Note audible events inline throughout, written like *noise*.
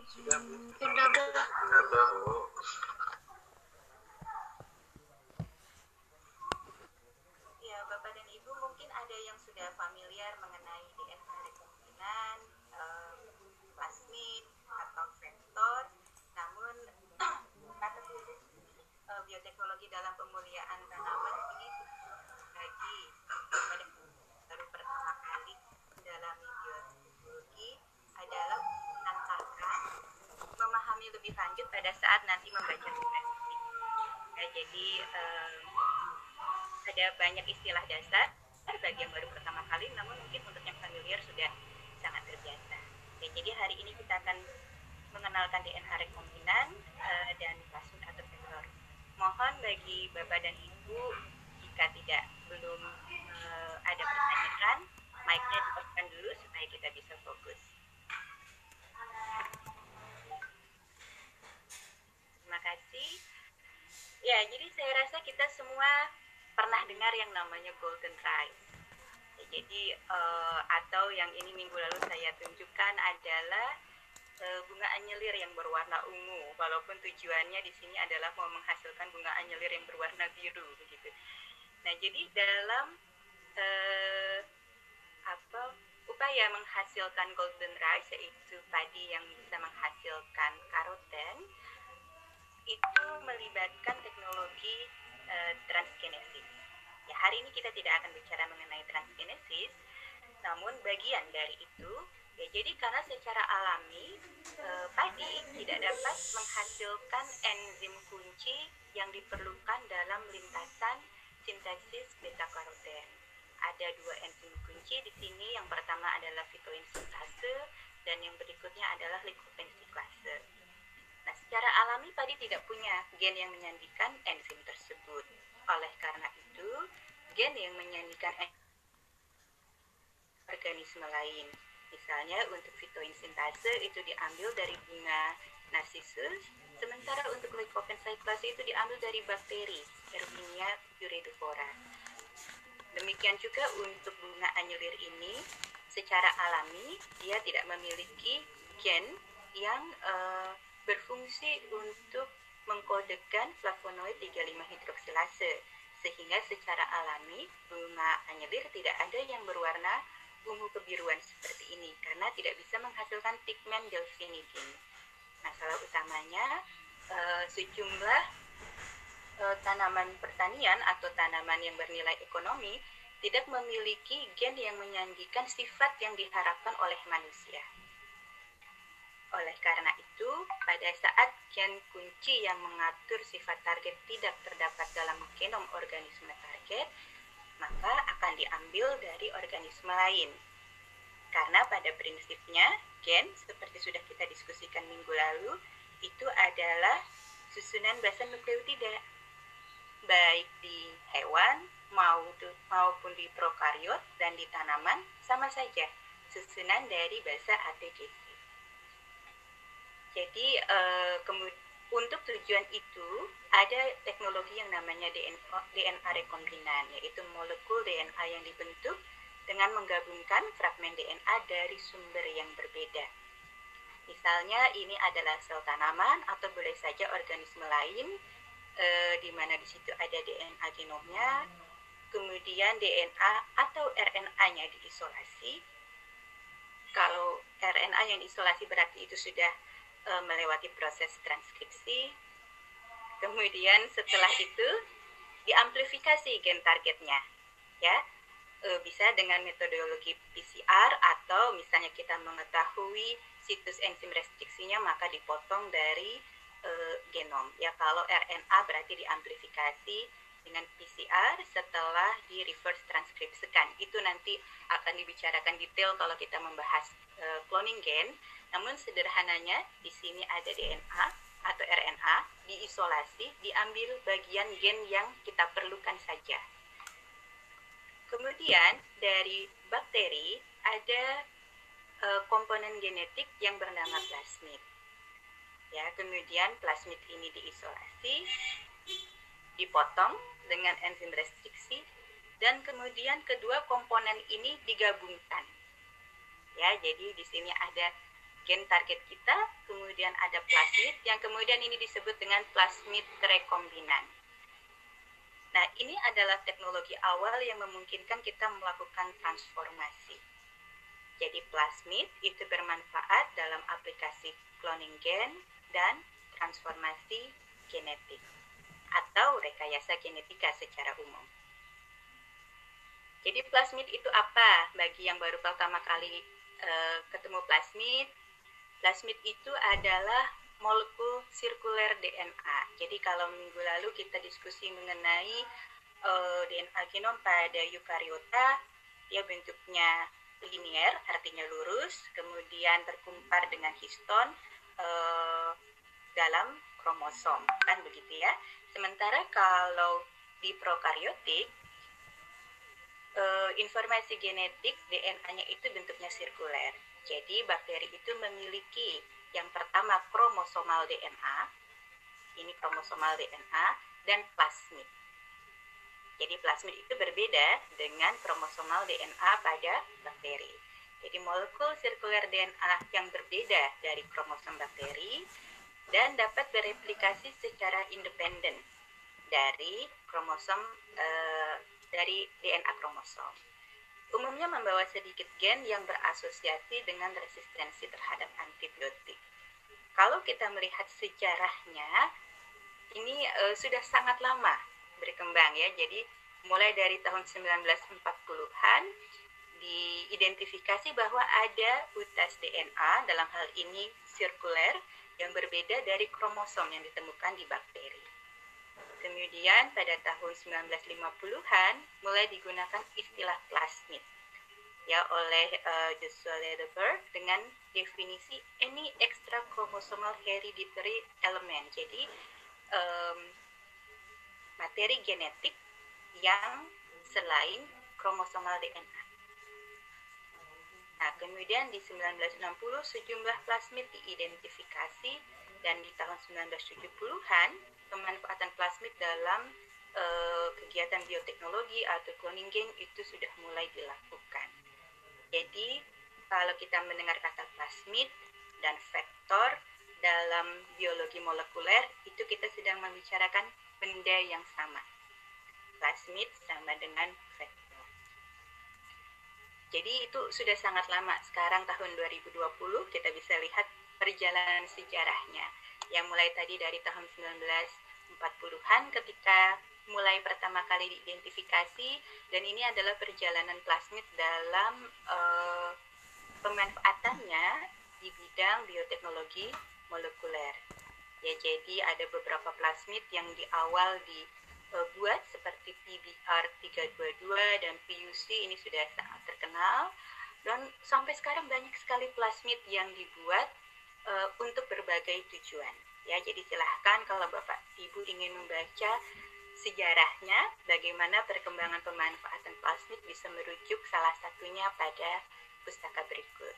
Bu. Ya, Bapak dan Ibu mungkin ada yang sudah familiar mengenai DNA rekombinan, eh, plasmid, atau vektor. Namun, mata khusus eh, bioteknologi dalam pemuliaan tanaman ini bagi pada baru pertama kali mendalami bioteknologi adalah antara memahami lebih lanjut pada saat nanti membaca skripsi. Ya, jadi eh, ada banyak istilah dasar bagi yang baru pertama kali, namun mungkin untuk yang familiar sudah sangat terbiasa. Ya, jadi hari ini kita akan mengenalkan DNA rekombinan eh, dan plasmid atau vektor. Mohon bagi Bapak dan Ibu jika tidak belum eh, ada pertanyaan, mic-nya dulu supaya kita bisa fokus. Terima kasih. Ya, jadi saya rasa kita semua pernah dengar yang namanya golden rice. Ya, jadi eh, atau yang ini minggu lalu saya tunjukkan adalah eh, bunga anyelir yang berwarna ungu. Walaupun tujuannya di sini adalah mau menghasilkan bunga anyelir yang berwarna biru begitu. Nah, jadi dalam eh, apa upaya menghasilkan golden rice yaitu padi yang bisa menghasilkan karoten itu melibatkan teknologi eh, transgenesis. Ya, hari ini kita tidak akan bicara mengenai transgenesis, namun bagian dari itu, ya jadi karena secara alami eh, padi tidak dapat menghasilkan enzim kunci yang diperlukan dalam lintasan sintesis beta karoten. Ada dua enzim kunci di sini. Yang pertama adalah fitoinsintase dan yang berikutnya adalah likopensiklase. Nah, secara alami padi tidak punya gen yang menyandikan enzim tersebut. Oleh karena itu, gen yang menyandikan en- organisme lain. Misalnya untuk fitoinsintase itu diambil dari bunga narcissus, sementara untuk leukopencyclase itu diambil dari bakteri Erwinia puridifora. Demikian juga untuk bunga anyelir ini, secara alami dia tidak memiliki gen yang eh, berfungsi untuk mengkodekan flavonoid 35 hidroksilase sehingga secara alami bunga anyelir tidak ada yang berwarna ungu kebiruan seperti ini karena tidak bisa menghasilkan pigmen delfinidin. Masalah utamanya eh, sejumlah eh, tanaman pertanian atau tanaman yang bernilai ekonomi tidak memiliki gen yang menyandikan sifat yang diharapkan oleh manusia. Oleh karena itu, pada saat gen kunci yang mengatur sifat target tidak terdapat dalam genom organisme target, maka akan diambil dari organisme lain. Karena pada prinsipnya, gen seperti sudah kita diskusikan minggu lalu, itu adalah susunan basa nukleotida. Baik di hewan maupun di prokariot dan di tanaman sama saja susunan dari basa ATGC. Jadi eh, untuk tujuan itu ada teknologi yang namanya DNA, DNA rekombinan, yaitu molekul DNA yang dibentuk dengan menggabungkan fragmen DNA dari sumber yang berbeda. Misalnya ini adalah sel tanaman atau boleh saja organisme lain eh, di mana di situ ada DNA genomnya, kemudian DNA atau RNA-nya diisolasi. Kalau RNA yang diisolasi berarti itu sudah e, melewati proses transkripsi. Kemudian setelah itu diamplifikasi gen targetnya, ya e, bisa dengan metodologi PCR atau misalnya kita mengetahui situs enzim restriksinya maka dipotong dari e, genom. Ya kalau RNA berarti diamplifikasi dengan PCR setelah di reverse transkripsikan. Itu nanti akan dibicarakan detail kalau kita membahas e, cloning gen. Namun sederhananya di sini ada DNA atau RNA diisolasi, diambil bagian gen yang kita perlukan saja. Kemudian dari bakteri ada e, komponen genetik yang bernama plasmid. Ya, kemudian plasmid ini diisolasi, dipotong dengan enzim restriksi dan kemudian kedua komponen ini digabungkan. Ya, jadi di sini ada gen target kita, kemudian ada plasmid, yang kemudian ini disebut dengan plasmid rekombinan. Nah, ini adalah teknologi awal yang memungkinkan kita melakukan transformasi. Jadi plasmid itu bermanfaat dalam aplikasi cloning gen dan transformasi genetik atau rekayasa genetika secara umum. Jadi plasmid itu apa? Bagi yang baru pertama kali uh, ketemu plasmid, plasmid itu adalah molekul sirkuler DNA. Jadi kalau minggu lalu kita diskusi mengenai uh, eh, DNA genom pada eukariota, dia bentuknya linier, artinya lurus, kemudian terkumpar dengan histon uh, dalam kromosom, kan begitu ya. Sementara kalau di prokaryotik uh, informasi genetik DNA-nya itu bentuknya sirkuler. Jadi bakteri itu memiliki yang pertama kromosomal DNA, ini kromosomal DNA dan plasmid. Jadi plasmid itu berbeda dengan kromosomal DNA pada bakteri. Jadi molekul sirkuler DNA yang berbeda dari kromosom bakteri dan dapat bereplikasi secara independen dari kromosom uh, dari DNA kromosom. Umumnya membawa sedikit gen yang berasosiasi dengan resistensi terhadap antibiotik. Kalau kita melihat sejarahnya, ini uh, sudah sangat lama berkembang ya. Jadi mulai dari tahun 1940-an diidentifikasi bahwa ada utas DNA dalam hal ini sirkuler yang berbeda dari kromosom yang ditemukan di bakteri. Kemudian pada tahun 1950-an mulai digunakan istilah plasmid ya oleh uh, Joshua Lederberg dengan definisi any extra chromosomal hereditary element. Jadi um, materi genetik yang selain kromosomal DNA. Nah, kemudian di 1960 sejumlah plasmid diidentifikasi dan di tahun 1970-an pemanfaatan plasmid dalam uh, kegiatan bioteknologi atau cloning gen itu sudah mulai dilakukan. Jadi kalau kita mendengar kata plasmid dan vektor dalam biologi molekuler itu kita sedang membicarakan benda yang sama. Plasmid sama dengan vektor. Jadi itu sudah sangat lama. Sekarang tahun 2020 kita bisa lihat perjalanan sejarahnya yang mulai tadi dari tahun 1940-an ketika mulai pertama kali diidentifikasi dan ini adalah perjalanan plasmid dalam uh, pemanfaatannya di bidang bioteknologi molekuler. Ya, jadi ada beberapa plasmid yang di awal dibuat seperti PBR 322 dan PUC ini sudah sangat terkenal dan sampai sekarang banyak sekali plasmid yang dibuat uh, untuk berbagai tujuan. Ya, jadi silahkan kalau Bapak Ibu ingin membaca sejarahnya, bagaimana perkembangan pemanfaatan plasmid bisa merujuk salah satunya pada pustaka berikut.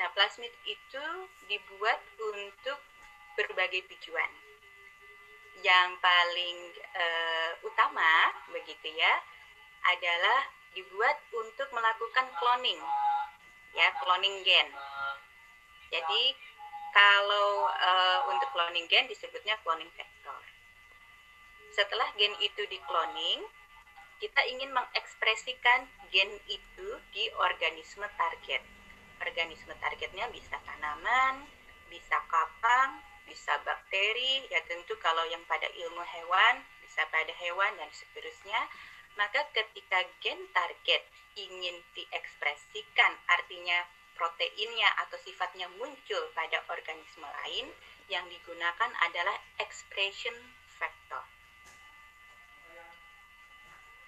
Nah, plasmid itu dibuat untuk berbagai tujuan. Yang paling uh, utama, begitu ya, adalah dibuat untuk melakukan cloning ya cloning gen. Jadi kalau uh, untuk cloning gen disebutnya cloning vector. Setelah gen itu dikloning, kita ingin mengekspresikan gen itu di organisme target. Organisme targetnya bisa tanaman, bisa kapang, bisa bakteri, ya tentu kalau yang pada ilmu hewan, bisa pada hewan dan seterusnya. Maka ketika gen target ingin diekspresikan, artinya proteinnya atau sifatnya muncul pada organisme lain, yang digunakan adalah expression factor.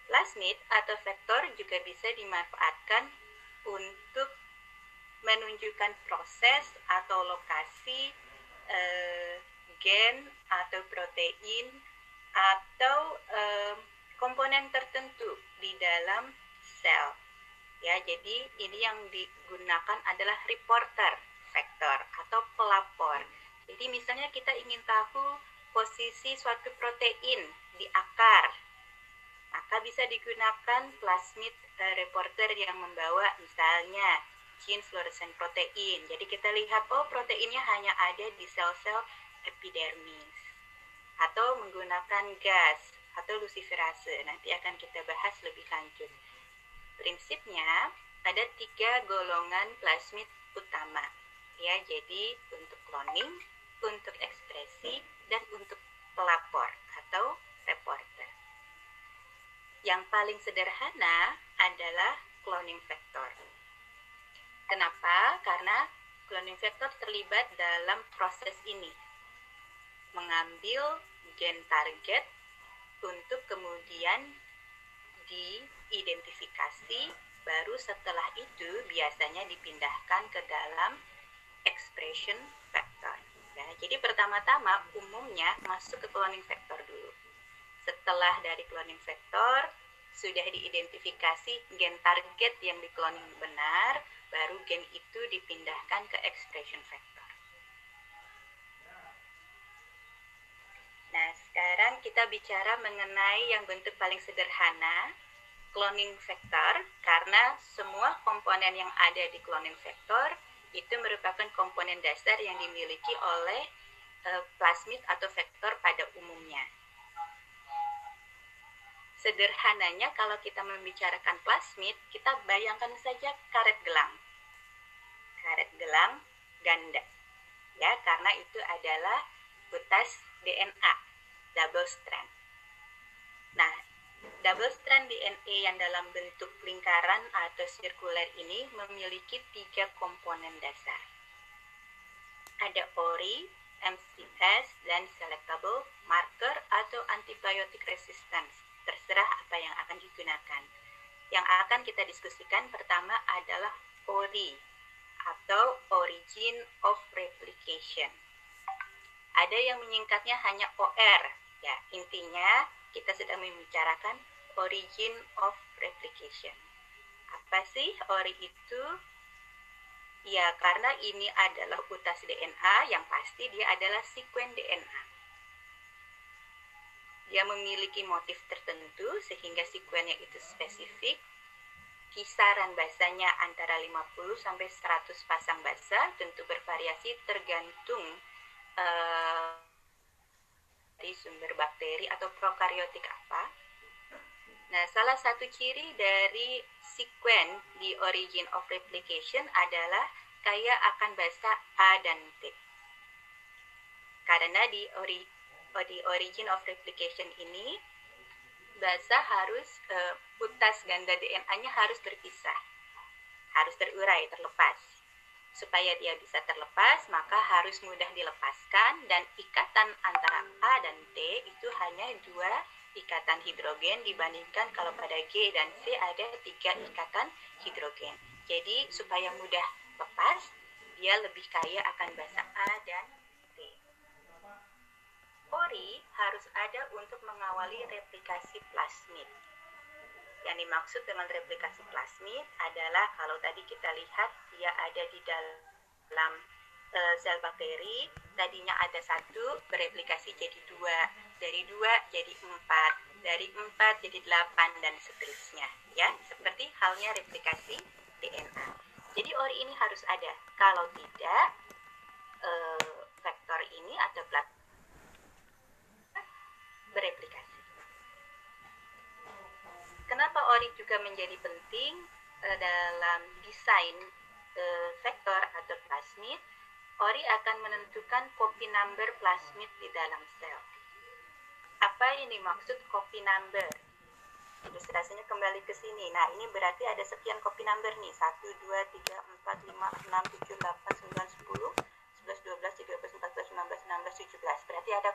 Plasmid atau vektor juga bisa dimanfaatkan untuk menunjukkan proses atau lokasi eh, gen atau protein atau eh, komponen tertentu di dalam sel. Ya, jadi ini yang digunakan adalah reporter vektor atau pelapor. Jadi misalnya kita ingin tahu posisi suatu protein di akar, maka bisa digunakan plasmid uh, reporter yang membawa misalnya gene fluorescent protein. Jadi kita lihat, oh proteinnya hanya ada di sel-sel epidermis. Atau menggunakan gas atau luciferase. Nanti akan kita bahas lebih lanjut. Prinsipnya, ada tiga golongan plasmid utama. Ya, jadi untuk cloning, untuk ekspresi, dan untuk pelapor atau reporter. Yang paling sederhana adalah cloning vector. Kenapa? Karena cloning vector terlibat dalam proses ini. Mengambil gen target untuk kemudian diidentifikasi, baru setelah itu biasanya dipindahkan ke dalam expression vector. Ya, jadi pertama-tama umumnya masuk ke cloning vector dulu. Setelah dari cloning vector sudah diidentifikasi gen target yang dikloning benar, baru gen itu dipindahkan ke expression vector. Nah, sekarang kita bicara mengenai yang bentuk paling sederhana, cloning vector, karena semua komponen yang ada di cloning vector itu merupakan komponen dasar yang dimiliki oleh uh, plasmid atau vektor pada umumnya. Sederhananya kalau kita membicarakan plasmid, kita bayangkan saja karet gelang. Karet gelang ganda. Ya, karena itu adalah utas DNA, double strand. Nah, double strand DNA yang dalam bentuk lingkaran atau sirkuler ini memiliki tiga komponen dasar. Ada ori, MCS, dan selectable marker atau antibiotic resistance. Terserah apa yang akan digunakan. Yang akan kita diskusikan pertama adalah ori atau origin of replication. Ada yang menyingkatnya hanya OR. Ya, intinya kita sedang membicarakan origin of replication. Apa sih ori itu? Ya, karena ini adalah utas DNA, yang pasti dia adalah sekuen DNA. Dia memiliki motif tertentu sehingga sekuennya itu spesifik. Kisaran basanya antara 50 sampai 100 pasang basa, tentu bervariasi tergantung uh, dari sumber bakteri atau prokariotik apa Nah, salah satu ciri dari sekuen di origin of replication adalah kaya akan bahasa A dan T. Karena di, ori, di origin of replication ini, bahasa harus, uh, utas ganda DNA-nya harus berpisah. Harus terurai, terlepas. Supaya dia bisa terlepas, maka harus mudah dilepaskan dan ikatan antara A dan T itu hanya dua ikatan hidrogen dibandingkan kalau pada G dan C ada tiga ikatan hidrogen. Jadi supaya mudah lepas, dia lebih kaya akan basa A dan T. Ori harus ada untuk mengawali replikasi plasmid. Yang dimaksud dengan replikasi plasmid adalah kalau tadi kita lihat dia ada di dalam uh, sel bakteri, tadinya ada satu bereplikasi jadi dua dari dua jadi empat, dari empat jadi delapan dan seterusnya. Ya, seperti halnya replikasi DNA. Jadi ori ini harus ada. Kalau tidak, e, vektor ini atau plat bereplikasi. Kenapa ori juga menjadi penting e, dalam desain e, vektor atau plasmid? Ori akan menentukan copy number plasmid di dalam sel. Apa yang dimaksud copy number? Ilustrasinya kembali ke sini. Nah, ini berarti ada sekian copy number nih. 1, 2, 3, 4, 5, 6, 7, 8, 9, 10, 11, 12, 13, 14, 15, 16, 17. Berarti ada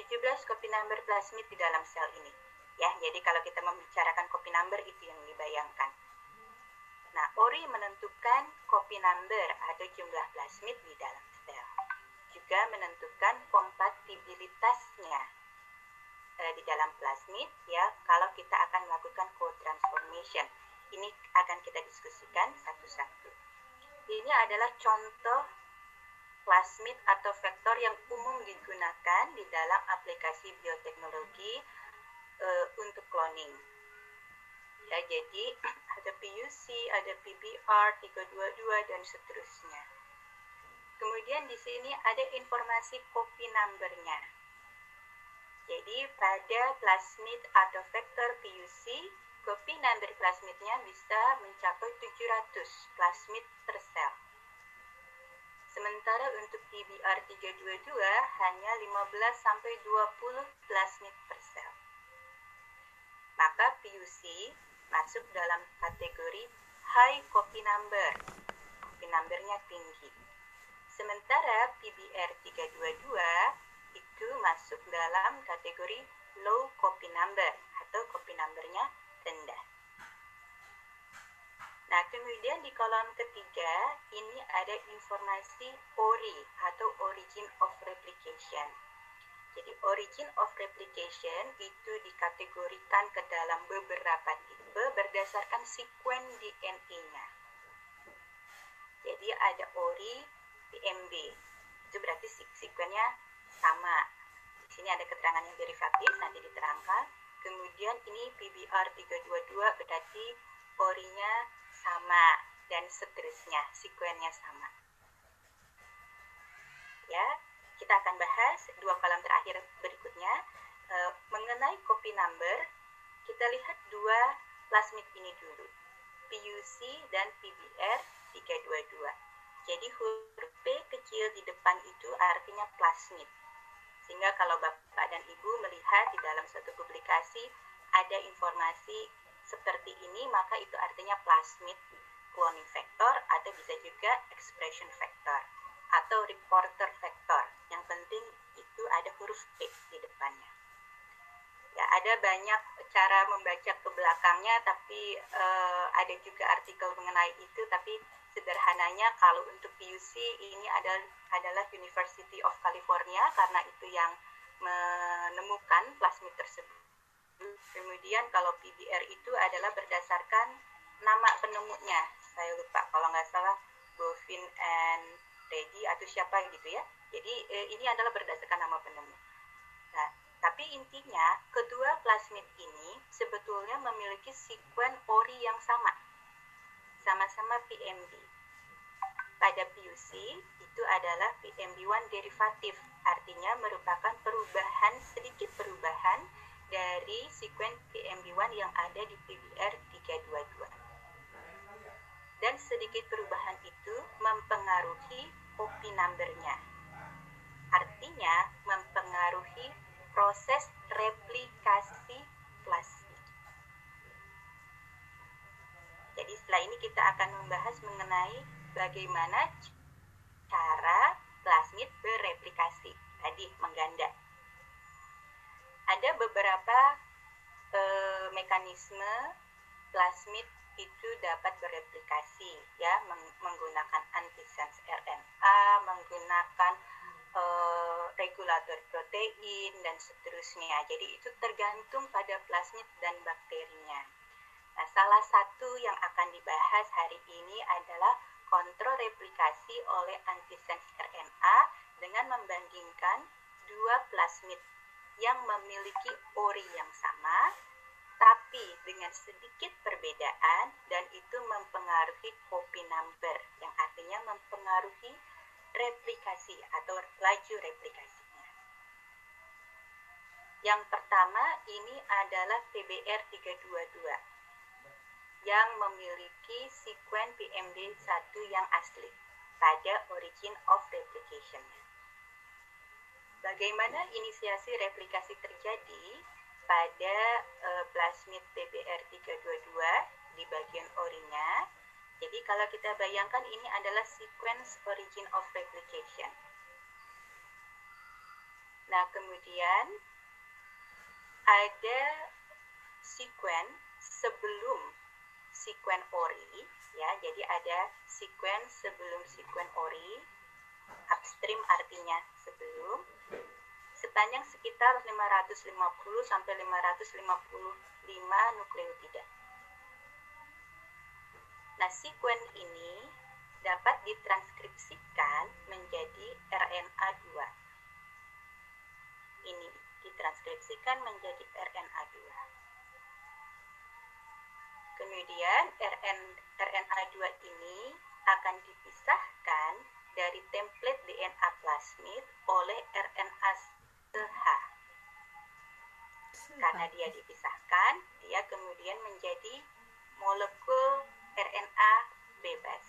17 copy number plasmid di dalam sel ini. Ya, jadi kalau kita membicarakan copy number itu yang dibayangkan. Nah, ORI menentukan copy number atau jumlah plasmid di dalam sel. Juga menentukan kompatibilitasnya Eh, di dalam plasmid ya kalau kita akan melakukan co-transformation. Ini akan kita diskusikan satu-satu. Ini adalah contoh plasmid atau vektor yang umum digunakan di dalam aplikasi bioteknologi e, untuk cloning. Ya, jadi *clears throat* ada PUC, ada PBR 322 dan seterusnya. Kemudian di sini ada informasi copy number-nya. Jadi pada plasmid atau vektor PUC, copy number plasmidnya bisa mencapai 700 plasmid per sel. Sementara untuk PBR 322 hanya 15 sampai 20 plasmid per sel. Maka PUC masuk dalam kategori high copy number. Copy numbernya tinggi. Sementara PBR 322 itu masuk dalam kategori low copy number atau copy numbernya rendah. Nah, kemudian di kolom ketiga ini ada informasi ORI atau origin of replication. Jadi origin of replication itu dikategorikan ke dalam beberapa tipe berdasarkan sekuen DNA-nya. Jadi ada ORI, PMB. Itu berarti sekuennya sama. Di sini ada keterangan yang derivatif nanti diterangkan. Kemudian ini PBR 322 berarti ORI-nya sama dan seterusnya, sekuennya sama. Ya, kita akan bahas dua kolom terakhir berikutnya e, mengenai copy number. Kita lihat dua plasmid ini dulu, PUC dan PBR 322. Jadi huruf P kecil di depan itu artinya plasmid. Sehingga kalau Bapak dan Ibu melihat di dalam suatu publikasi ada informasi seperti ini, maka itu artinya plasmid cloning vector atau bisa juga expression vector atau reporter vector. Ada huruf P di depannya. Ya, ada banyak cara membaca ke belakangnya, tapi uh, ada juga artikel mengenai itu. Tapi sederhananya kalau untuk PUC ini adalah adalah University of California karena itu yang menemukan plasmid tersebut. Kemudian kalau PBR itu adalah berdasarkan nama penemunya. Saya lupa kalau nggak salah Bovin and Reddy atau siapa gitu ya. Jadi eh, ini adalah berdasarkan nama penemu. Nah, tapi intinya kedua plasmid ini sebetulnya memiliki sekuen ori yang sama. Sama-sama PMB. Pada PUC itu adalah PMB1 derivatif, artinya merupakan perubahan sedikit perubahan dari sekuen PMB1 yang ada di PBR 322. Dan sedikit perubahan itu mempengaruhi copy number-nya. Artinya mempengaruhi proses replikasi plasmid. Jadi setelah ini kita akan membahas mengenai bagaimana cara plasmid bereplikasi. Tadi mengganda. Ada beberapa e, mekanisme plasmid itu dapat bereplikasi ya meng menggunakan antisense RNA, menggunakan uh, regulator protein dan seterusnya. Jadi itu tergantung pada plasmid dan bakterinya. Nah, salah satu yang akan dibahas hari ini adalah kontrol replikasi oleh antisense RNA dengan membandingkan dua plasmid yang memiliki ori yang sama tapi dengan sedikit perbedaan dan itu mempengaruhi copy number yang artinya mempengaruhi replikasi atau laju replikasinya. Yang pertama ini adalah PBR 322 yang memiliki sekuen PMD1 yang asli pada origin of replication. Bagaimana inisiasi replikasi terjadi pada uh, plasmid PBR 322 di bagian orinya jadi kalau kita bayangkan ini adalah sequence origin of replication. Nah, kemudian ada sequence sebelum sequence ori ya. Jadi ada sequence sebelum sequence ori. Upstream artinya sebelum sepanjang sekitar 550 sampai 555 nukleotida. Nah, sekuen ini dapat ditranskripsikan menjadi RNA2. Ini ditranskripsikan menjadi RNA2. Kemudian RN, RNA2 ini akan dipisahkan dari template DNA plasmid oleh RNA CH. Karena dia dipisahkan, dia kemudian menjadi molekul RNA bebas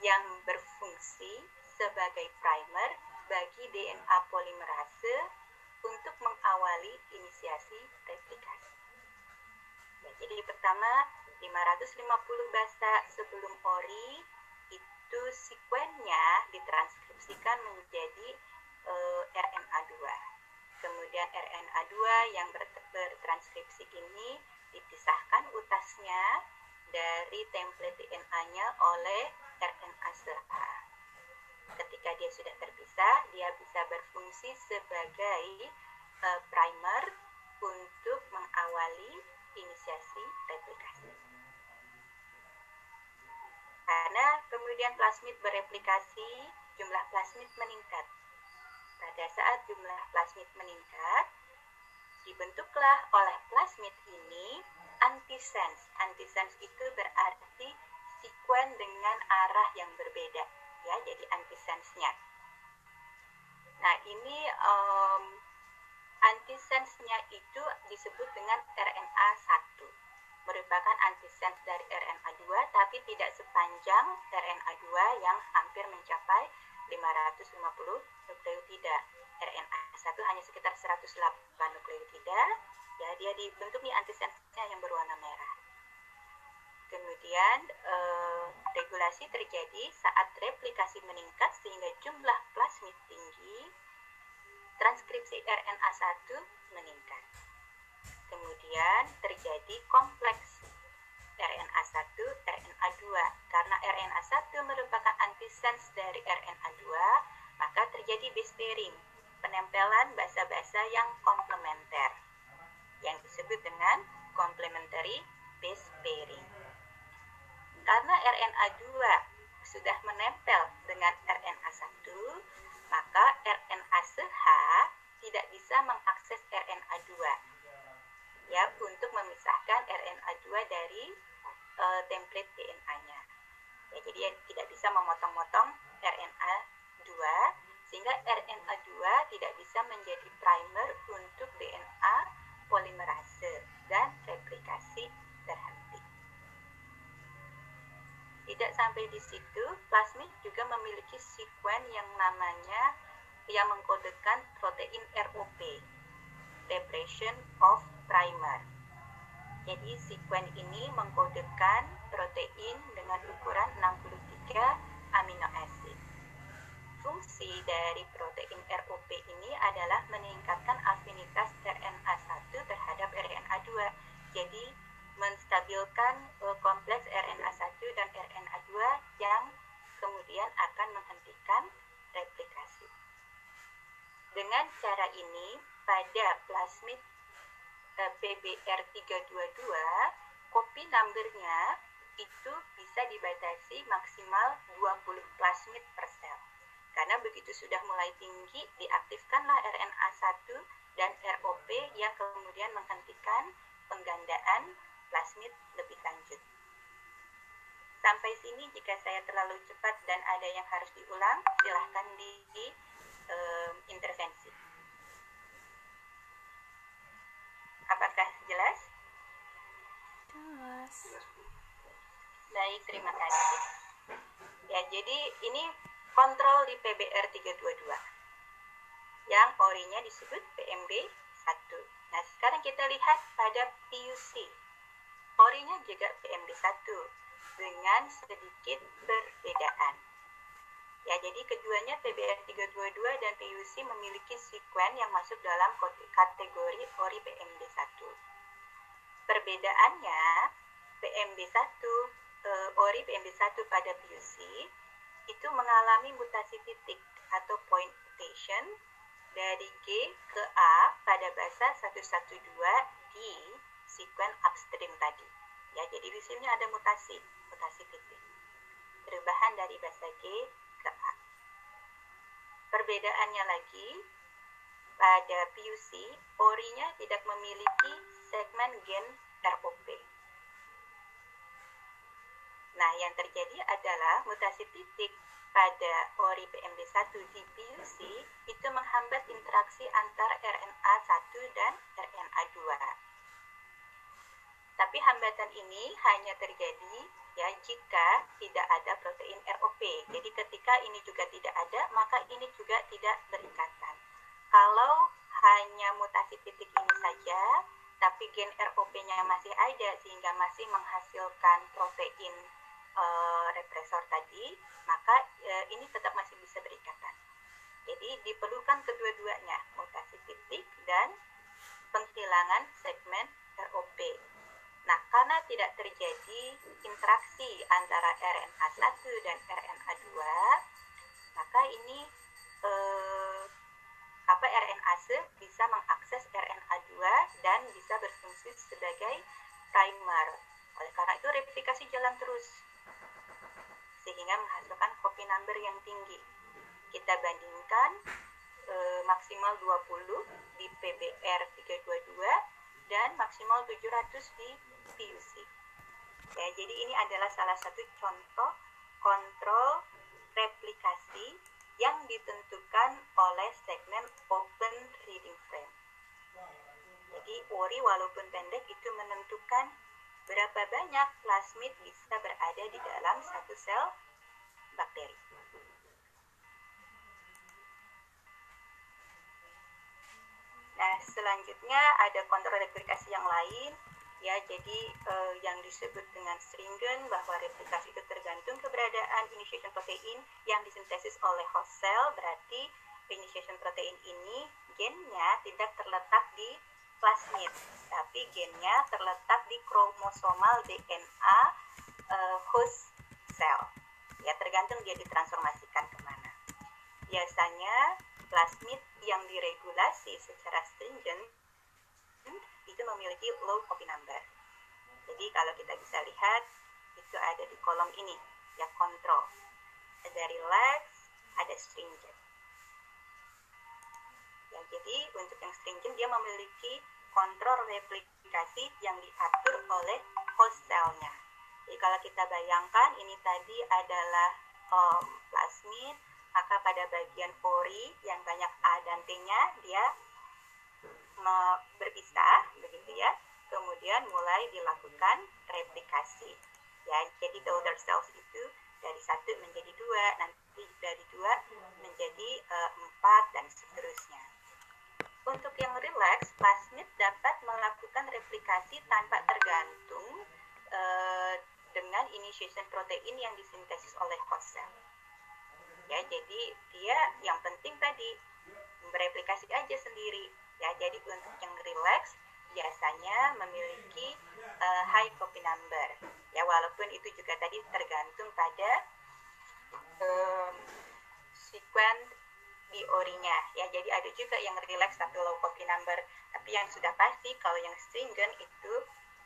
yang berfungsi sebagai primer bagi DNA polimerase untuk mengawali inisiasi replikasi. Ya, jadi pertama 550 basa sebelum ori itu sekuennya ditranskripsikan menjadi e, eh, RNA2. Kemudian RNA2 yang bertranskripsi ini dipisahkan utasnya dari template DNA-nya oleh RNA serta ketika dia sudah terpisah, dia bisa berfungsi sebagai uh, primer untuk mengawali inisiasi replikasi. Karena kemudian plasmid bereplikasi, jumlah plasmid meningkat. Pada saat jumlah plasmid meningkat, dibentuklah oleh plasmid ini antisense. Antisense itu berarti sekuen dengan arah yang berbeda ya jadi antisense-nya. Nah ini um, antisense-nya itu disebut dengan RNA 1 merupakan antisense dari RNA 2 tapi tidak sepanjang RNA 2 yang hampir mencapai 550 nukleotida. RNA 1 hanya sekitar 108 nukleotida. Ya, dia dibentuk nih antisense-nya yang berwarna merah. Kemudian eh, regulasi terjadi saat replikasi meningkat sehingga jumlah plasmid tinggi, transkripsi RNA1 meningkat. Kemudian terjadi kompleks RNA1, RNA2. Karena RNA1 merupakan antisense dari RNA2, maka terjadi base pairing, penempelan basa-basa yang komplementer, yang disebut dengan complementary base pairing. Karena RNA2 sudah menempel dengan RNA1, maka RNA-CH tidak bisa mengakses RNA2 ya untuk memisahkan RNA2 dari uh, template DNA-nya. Ya, jadi tidak bisa memotong-motong RNA2 sehingga RNA2 tidak bisa menjadi primer untuk DNA polimerase dan replikasi terhenti. Tidak sampai di situ, plasmid juga memiliki sekuen yang namanya yang mengkodekan protein ROP, Repression of Primer. Jadi sekuen ini mengkodekan protein dengan ukuran 63 amino acid. Fungsi dari protein ROP ini adalah meningkatkan afinitas RNA1 terhadap RNA2. Jadi menstabilkan uh, kompleks RNA1 dan RNA2 yang kemudian akan menghentikan replikasi. Dengan cara ini, pada plasmid eh, PBR322, kopi numbernya itu bisa dibatasi maksimal 20 plasmid per sel. Karena begitu sudah mulai tinggi, diaktifkanlah RNA1 dan ROP yang kemudian menghentikan penggandaan plasmid lebih lanjut. Sampai sini jika saya terlalu cepat dan ada yang harus diulang, silahkan di, di um, intervensi. Apakah jelas? Jelas. Baik, terima kasih. Ya, jadi ini kontrol di PBR 322 yang orinya disebut PMB 1. Nah, sekarang kita lihat pada PUC Orinya juga PMB1 dengan sedikit perbedaan. Ya, jadi keduanya PBR322 dan PUC memiliki sekuen yang masuk dalam kategori ori PMB1. Perbedaannya, PMB1, eh, ori PMB1 pada PUC itu mengalami mutasi titik atau point mutation dari G ke A pada basa 112 di sekuen upstream tadi. Ya, jadi di sini ada mutasi, mutasi titik. Perubahan dari bahasa G ke A. Perbedaannya lagi, pada PUC, orinya tidak memiliki segmen gen ROP. Nah, yang terjadi adalah mutasi titik pada ori PMB1 di itu menghambat interaksi antara RNA1 dan RNA2. Tapi hambatan ini hanya terjadi ya jika tidak ada protein ROP. Jadi ketika ini juga tidak ada, maka ini juga tidak berikatan. Kalau hanya mutasi titik ini saja, tapi gen ROP-nya masih ada sehingga masih menghasilkan protein e, represor tadi, maka e, ini tetap masih bisa berikatan. Jadi diperlukan kedua-duanya, mutasi titik dan penghilangan segmen ROP. Nah, karena tidak terjadi interaksi antara RNA1 dan RNA2, maka ini eh, apa RNase bisa mengakses RNA2 dan bisa berfungsi sebagai primer. Oleh karena itu replikasi jalan terus sehingga menghasilkan copy number yang tinggi. Kita bandingkan e, maksimal 20 di PBR 322 dan maksimal 700 di PUC. Ya, jadi ini adalah salah satu contoh kontrol replikasi yang ditentukan oleh segmen open reading frame. Jadi ORI walaupun pendek itu menentukan berapa banyak plasmid bisa berada di dalam satu sel bakteri. Nah, selanjutnya ada kontrol replikasi yang lain ya jadi uh, yang disebut dengan stringent bahwa replikasi itu tergantung keberadaan initiation protein yang disintesis oleh host cell berarti initiation protein ini gennya tidak terletak di plasmid tapi gennya terletak di kromosomal DNA uh, eh, host cell ya tergantung dia ditransformasikan ke mana biasanya plasmid yang diregulasi secara stringent itu memiliki low copy number. Jadi kalau kita bisa lihat itu ada di kolom ini ya kontrol. Ada relax, ada stringent. Ya, jadi untuk yang stringent dia memiliki kontrol replikasi yang diatur oleh host cell-nya. Jadi kalau kita bayangkan ini tadi adalah um, plasmid, maka pada bagian pori yang banyak A dan T-nya dia berpisah begitu ya. Kemudian mulai dilakukan replikasi. Ya jadi daughter cells itu dari satu menjadi dua nanti dari dua menjadi uh, empat dan seterusnya untuk yang relax plasmid dapat melakukan replikasi tanpa tergantung uh, dengan initiation protein yang disintesis oleh host cell. Ya jadi dia yang penting tadi bereplikasi aja sendiri. Ya jadi untuk yang relax biasanya memiliki uh, high copy number. Ya walaupun itu juga tadi tergantung pada um, sequence di orinya ya jadi ada juga yang relax tapi low copy number tapi yang sudah pasti kalau yang stringent itu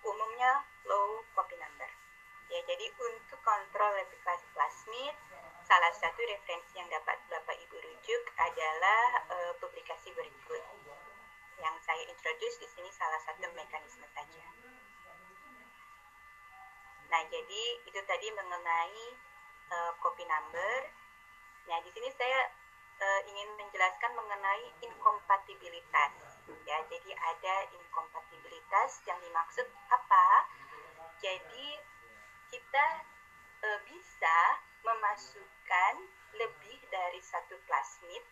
umumnya low copy number ya jadi untuk kontrol replikasi plasmid salah satu referensi yang dapat Bapak Ibu rujuk adalah uh, publikasi berikut yang saya introduce di sini salah satu mekanisme saja. Nah, jadi itu tadi mengenai uh, copy number. Nah, di sini saya uh, ingin menjelaskan mengenai inkompatibilitas. Ya, jadi ada inkompatibilitas yang dimaksud apa? Jadi kita uh, bisa memasukkan lebih dari satu plasmid,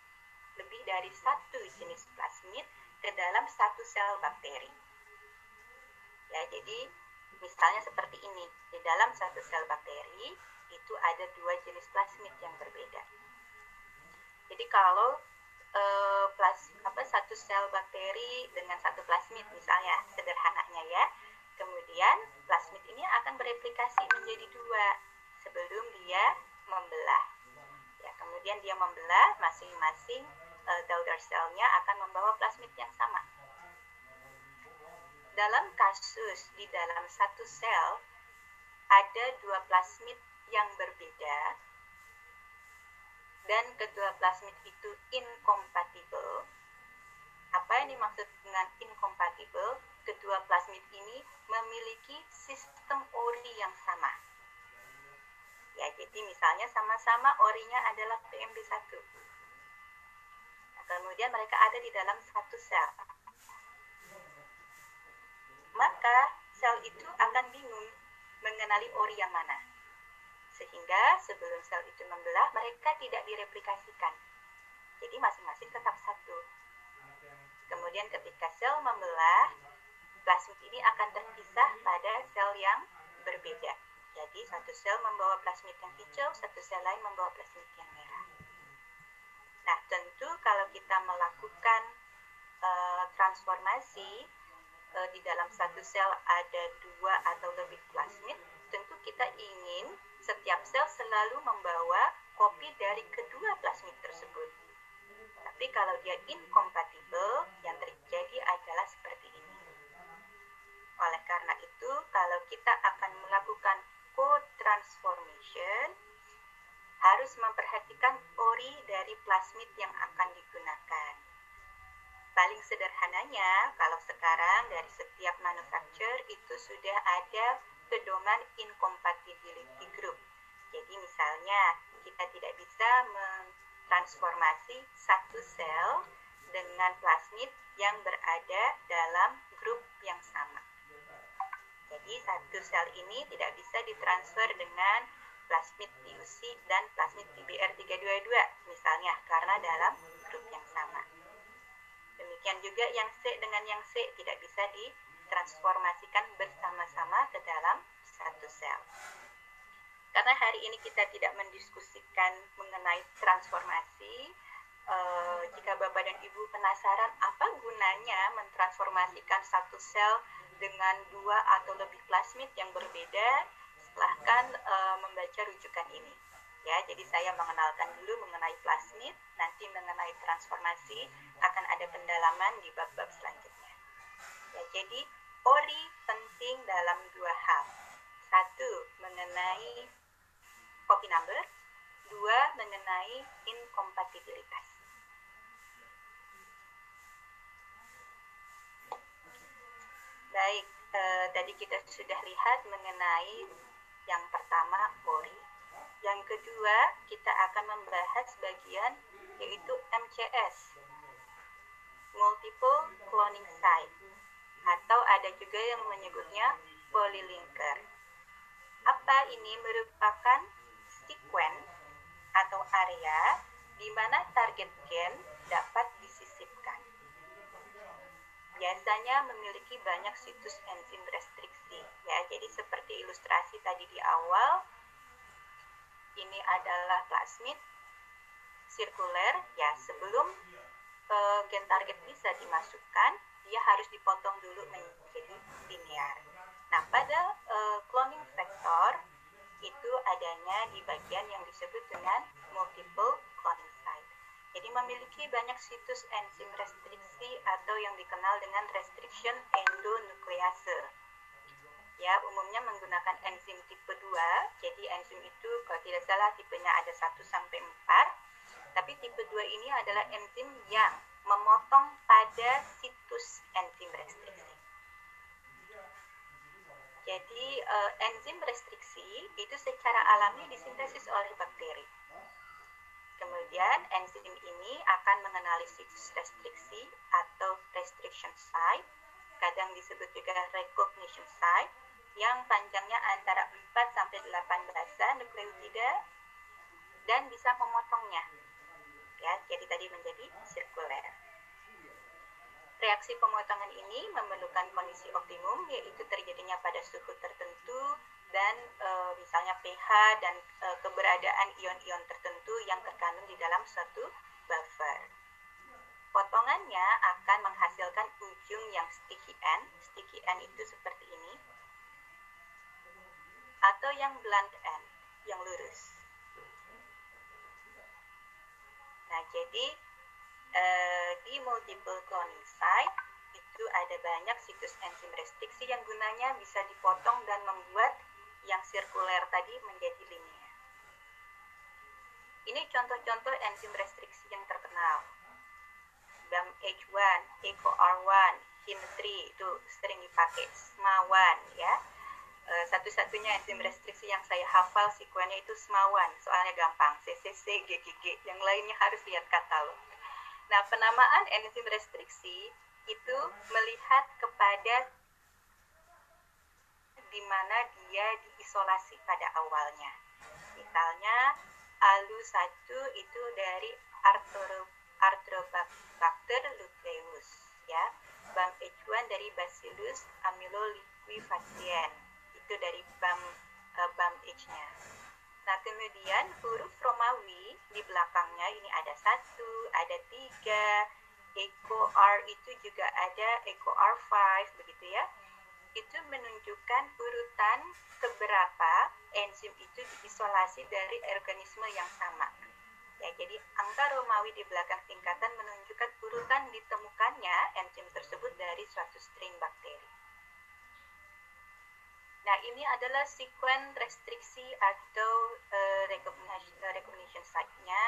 lebih dari satu jenis plasmid ke dalam satu sel bakteri. Ya, jadi misalnya seperti ini, di dalam satu sel bakteri itu ada dua jenis plasmid yang berbeda. Jadi kalau e, plas, apa satu sel bakteri dengan satu plasmid misalnya sederhananya ya, kemudian plasmid ini akan bereplikasi menjadi dua sebelum dia membelah. Ya, kemudian dia membelah masing-masing uh, daughter cell-nya akan membawa plasmid yang sama. Dalam kasus di dalam satu sel ada dua plasmid yang berbeda dan kedua plasmid itu incompatible. Apa yang dimaksud dengan incompatible? Kedua plasmid ini memiliki sistem ori yang sama. Ya, jadi misalnya sama-sama orinya adalah PMB1. Nah, kemudian mereka ada di dalam satu sel. Maka sel itu akan bingung mengenali ori yang mana. Sehingga sebelum sel itu membelah, mereka tidak direplikasikan. Jadi masing-masing tetap satu. Kemudian ketika sel membelah, plasmid ini akan terpisah pada sel yang berbeda. Jadi satu sel membawa plasmid yang hijau, satu sel lain membawa plasmid yang merah. Nah, tentu kalau kita melakukan uh, transformasi uh, di dalam satu sel ada dua atau lebih plasmid, tentu kita ingin setiap sel selalu membawa kopi dari kedua plasmid tersebut. Tapi kalau dia incompatible, yang terjadi adalah seperti ini. Oleh karena itu, kalau kita akan melakukan co-transformation, harus memperhatikan ori dari plasmid yang akan digunakan. Paling sederhananya, kalau sekarang dari setiap manufacturer itu sudah ada pedoman incompatibility group. Jadi misalnya kita tidak bisa mentransformasi satu sel dengan plasmid yang berada dalam grup yang sama. Jadi satu sel ini tidak bisa ditransfer dengan plasmid TUC dan plasmid TBR322 misalnya karena dalam grup yang sama. Demikian juga yang C dengan yang C tidak bisa ditransformasikan bersama-sama ke dalam satu sel. Karena hari ini kita tidak mendiskusikan mengenai transformasi, eh, jika Bapak dan Ibu penasaran apa gunanya mentransformasikan satu sel dengan dua atau lebih plasmid yang berbeda, silahkan eh, membaca rujukan ini ya jadi saya mengenalkan dulu mengenai plasmid nanti mengenai transformasi akan ada pendalaman di bab-bab selanjutnya ya jadi ori penting dalam dua hal. Satu mengenai copy number. Dua mengenai inkompatibilitas baik eh, tadi kita sudah lihat mengenai yang pertama ori yang kedua, kita akan membahas bagian yaitu MCS, Multiple Cloning Site, atau ada juga yang menyebutnya polylinker. Apa ini merupakan sequence atau area di mana target gen dapat disisipkan. Biasanya memiliki banyak situs enzim restriksi, ya. Jadi seperti ilustrasi tadi di awal, ini adalah plasmid sirkuler ya sebelum uh, gen target bisa dimasukkan dia harus dipotong dulu menjadi linear. Nah pada uh, cloning vector itu adanya di bagian yang disebut dengan multiple cloning site. Jadi memiliki banyak situs enzim restriksi atau yang dikenal dengan restriction endonuklease ya umumnya menggunakan enzim tipe 2. Jadi enzim itu kalau tidak salah tipenya ada 1 sampai 4. Tapi tipe 2 ini adalah enzim yang memotong pada situs enzim restriksi. Jadi uh, enzim restriksi itu secara alami disintesis oleh bakteri. Kemudian enzim ini akan mengenali situs restriksi atau restriction site, kadang disebut juga recognition site, yang panjangnya antara 4 sampai 8 basa nukleotida dan bisa memotongnya. Ya, jadi tadi menjadi sirkuler. Reaksi pemotongan ini memerlukan kondisi optimum yaitu terjadinya pada suhu tertentu dan e, misalnya pH dan e, keberadaan ion-ion tertentu yang terkandung di dalam suatu buffer. Potongannya akan menghasilkan ujung yang sticky end. Sticky end itu seperti ini atau yang blunt end, yang lurus. Nah, jadi eh, di multiple cloning site itu ada banyak situs enzim restriksi yang gunanya bisa dipotong dan membuat yang sirkuler tadi menjadi linear. Ini contoh-contoh enzim restriksi yang terkenal. BAMH1, EcoR1, HIN3 itu sering dipakai, SMA1 ya uh, satu-satunya enzim restriksi yang saya hafal sekuennya itu SMAWAN, soalnya gampang, CCC, GGG, yang lainnya harus lihat katalog. Nah, penamaan enzim restriksi itu melihat kepada di mana dia diisolasi pada awalnya. Misalnya, ALU1 itu dari Arthrobacter luteus, ya. BAM-H1 dari Bacillus amyloliquefacien itu dari BAM uh, BAM H-nya. Nah kemudian huruf Romawi di belakangnya ini ada satu, ada tiga, Eko R itu juga ada Eko R5 begitu ya. Itu menunjukkan urutan keberapa enzim itu diisolasi dari organisme yang sama. Ya, jadi angka Romawi di belakang tingkatan menunjukkan urutan ditemukannya enzim tersebut dari suatu strain bakteri. Nah, ini adalah sekuen restriksi atau uh, recognition, site-nya.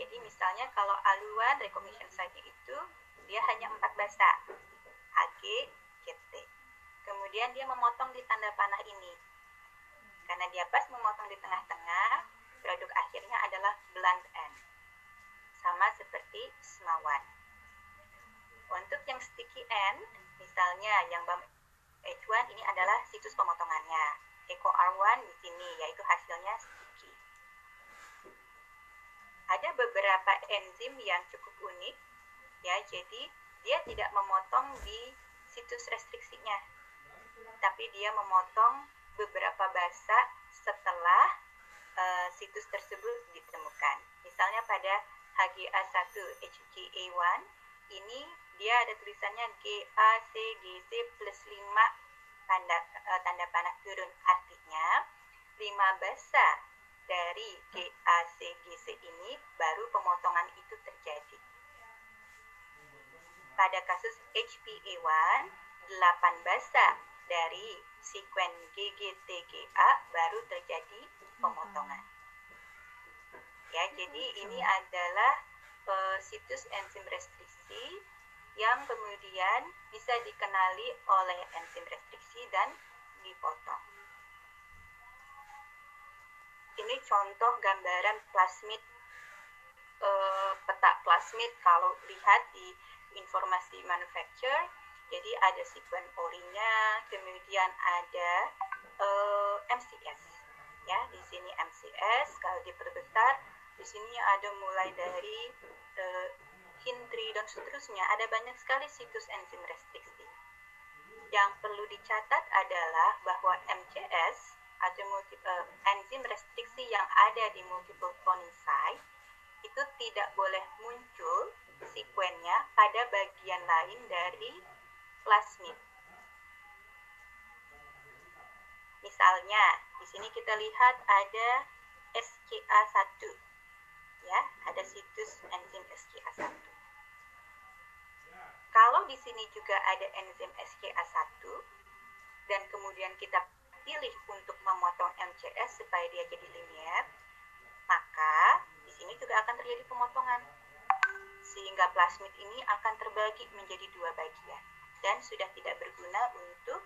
Jadi misalnya kalau aluan recognition site-nya itu dia hanya empat bahasa. AG, GT. Kemudian dia memotong di tanda panah ini. Karena dia pas memotong di tengah-tengah, produk akhirnya adalah blunt end. Sama seperti semawan. Untuk yang sticky end, misalnya yang H1 ini adalah situs pemotongannya. Eco R1 di sini yaitu hasilnya sticky. Ada beberapa enzim yang cukup unik ya, jadi dia tidak memotong di situs restriksinya. Tapi dia memotong beberapa basa setelah uh, situs tersebut ditemukan. Misalnya pada HGA1 HGA1 ini dia ada tulisannya GACGC plus 5 tanda uh, tanda panah turun artinya 5 basa dari GACGC ini baru pemotongan itu terjadi. Pada kasus HPA1, 8 basa dari sekuen GGTGA baru terjadi pemotongan. Ya, jadi ini adalah uh, situs enzim restriksi yang kemudian bisa dikenali oleh enzim restriksi dan dipotong. Ini contoh gambaran plasmid e, peta plasmid kalau lihat di informasi manufacture. Jadi ada sekuen orinya, kemudian ada e, MCS. Ya, di sini MCS kalau diperbesar di sini ada mulai dari uh, Hindri dan seterusnya. Ada banyak sekali situs enzim restriksi. Yang perlu dicatat adalah bahwa MCS atau multi, uh, enzim restriksi yang ada di multiple site itu tidak boleh muncul sekuennya pada bagian lain dari plasmid. Misalnya, di sini kita lihat ada SCA1 ya ada situs enzim SCA1 kalau di sini juga ada enzim SCA1 dan kemudian kita pilih untuk memotong MCS supaya dia jadi linear maka di sini juga akan terjadi pemotongan sehingga plasmid ini akan terbagi menjadi dua bagian dan sudah tidak berguna untuk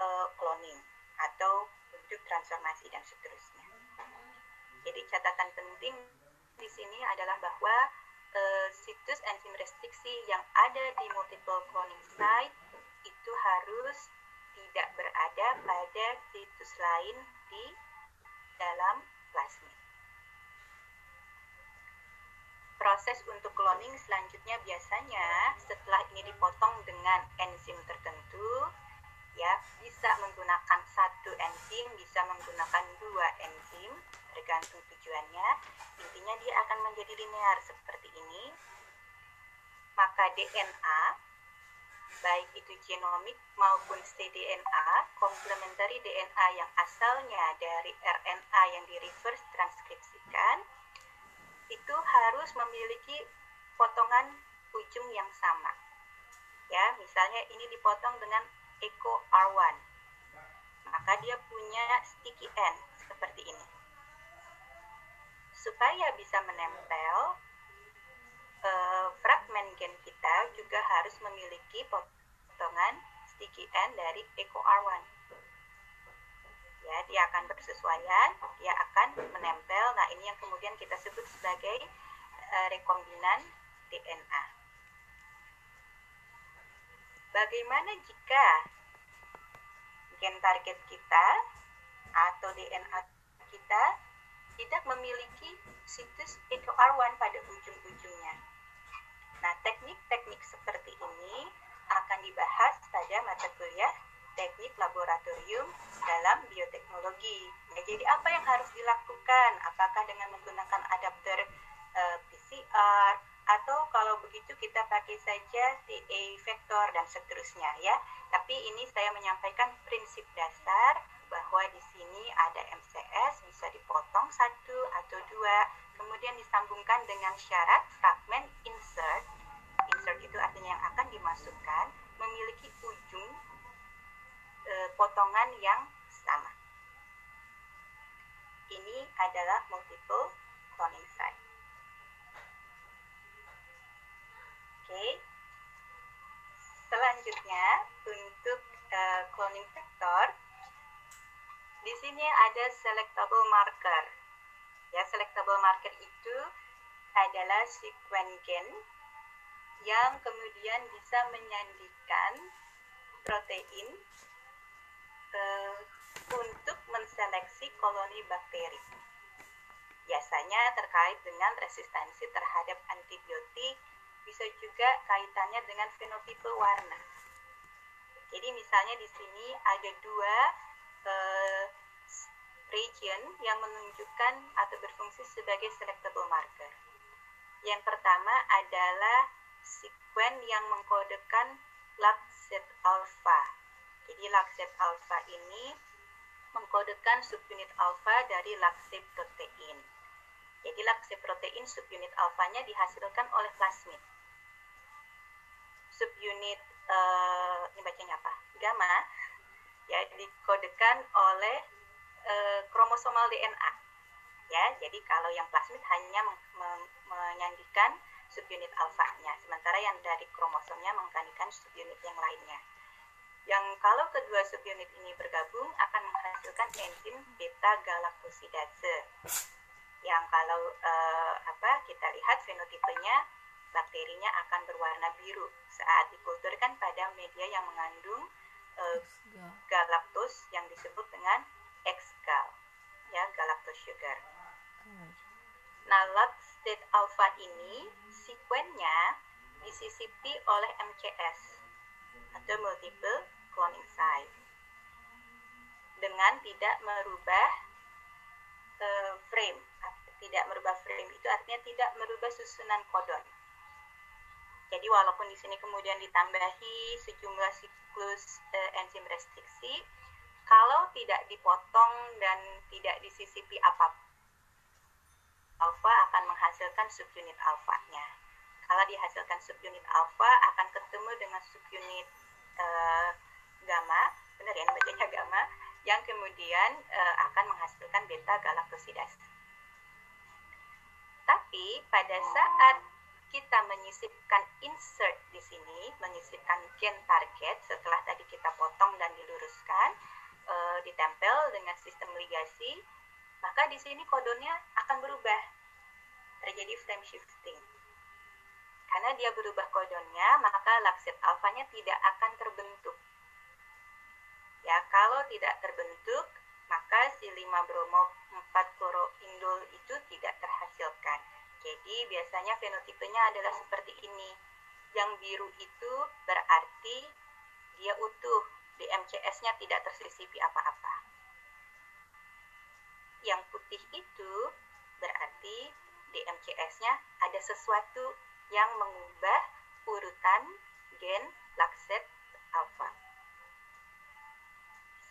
uh, cloning atau untuk transformasi dan seterusnya. Jadi catatan penting di sini adalah bahwa uh, situs enzim restriksi yang ada di multiple cloning site itu harus tidak berada pada situs lain di dalam plasmid. Proses untuk cloning selanjutnya biasanya setelah ini dipotong dengan enzim tertentu, ya bisa menggunakan satu enzim, bisa menggunakan dua enzim, tergantung tujuannya. Intinya dia akan menjadi linear seperti ini. Maka DNA, baik itu genomik maupun cDNA, komplementari DNA yang asalnya dari RNA yang di reverse transkripsikan, itu harus memiliki potongan ujung yang sama. Ya, misalnya ini dipotong dengan echo R1. Maka dia punya sticky end seperti ini supaya bisa menempel uh, fragmen gen kita juga harus memiliki potongan sticky end dari echo R1 ya dia akan bersesuaian dia akan menempel. Nah ini yang kemudian kita sebut sebagai uh, rekombinan DNA bagaimana jika gen target kita atau DNA kita tidak memiliki situs HOR1 pada ujung-ujungnya. Nah, teknik-teknik seperti ini akan dibahas pada mata kuliah teknik laboratorium dalam bioteknologi. Nah, jadi apa yang harus dilakukan? Apakah dengan menggunakan adapter uh, eh, PCR atau kalau begitu kita pakai saja TA vektor dan seterusnya ya. Tapi ini saya menyampaikan prinsip dasar bahwa di sini ada MCS bisa dipotong satu atau dua, kemudian disambungkan dengan syarat fragment insert. Insert itu artinya yang akan dimasukkan memiliki ujung e, potongan yang sama. Ini adalah multiple cloning site. Oke. Okay. Selanjutnya untuk uh, cloning vector di sini ada selectable marker. Ya, selectable marker itu adalah sekuen gen yang kemudian bisa menyandikan protein uh, untuk menseleksi koloni bakteri. Biasanya terkait dengan resistensi terhadap antibiotik, bisa juga kaitannya dengan fenotipe warna. Jadi misalnya di sini ada dua uh, region yang menunjukkan atau berfungsi sebagai selectable marker. Yang pertama adalah sekuen yang mengkodekan lakset alpha. Jadi lakset alpha ini mengkodekan subunit alpha dari lakset protein. Jadi lakset protein subunit alfanya dihasilkan oleh plasmid. Subunit uh, ini bacanya apa? Gamma ya dikodekan oleh e, kromosomal DNA ya jadi kalau yang plasmid hanya men men menyandikan subunit alfanya sementara yang dari kromosomnya menggantikan subunit yang lainnya. Yang kalau kedua subunit ini bergabung akan menghasilkan enzim beta galaktosidase. Yang kalau e, apa kita lihat fenotipenya bakterinya akan berwarna biru saat dikulturkan pada media yang mengandung uh, galaktos yang disebut dengan X-gal ya galactose sugar. Nah, state alpha ini sekuennya disisipi oleh MCS atau multiple cloning site dengan tidak merubah uh, frame. Tidak merubah frame itu artinya tidak merubah susunan kodon jadi walaupun di sini kemudian ditambahi sejumlah siklus uh, enzim restriksi, kalau tidak dipotong dan tidak disisipi apa alfa akan menghasilkan subunit alfanya. Kalau dihasilkan subunit alfa akan ketemu dengan subunit uh, gamma, benar ya bacanya *laughs* gamma, yang kemudian uh, akan menghasilkan beta galaktosidase. Tapi pada saat kita menyisipkan insert di sini, menyisipkan gen target setelah tadi kita potong dan diluruskan, e, ditempel dengan sistem ligasi, maka di sini kodonnya akan berubah. Terjadi frame shifting. Karena dia berubah kodonnya, maka laksit alfanya tidak akan terbentuk. Ya, kalau tidak terbentuk, maka si 5 bromo 4 kloroindol itu tidak terhasilkan. Jadi biasanya fenotipenya adalah seperti ini. Yang biru itu berarti dia utuh, di MCS-nya tidak tersisipi apa-apa. Yang putih itu berarti di MCS-nya ada sesuatu yang mengubah urutan gen lakset alfa.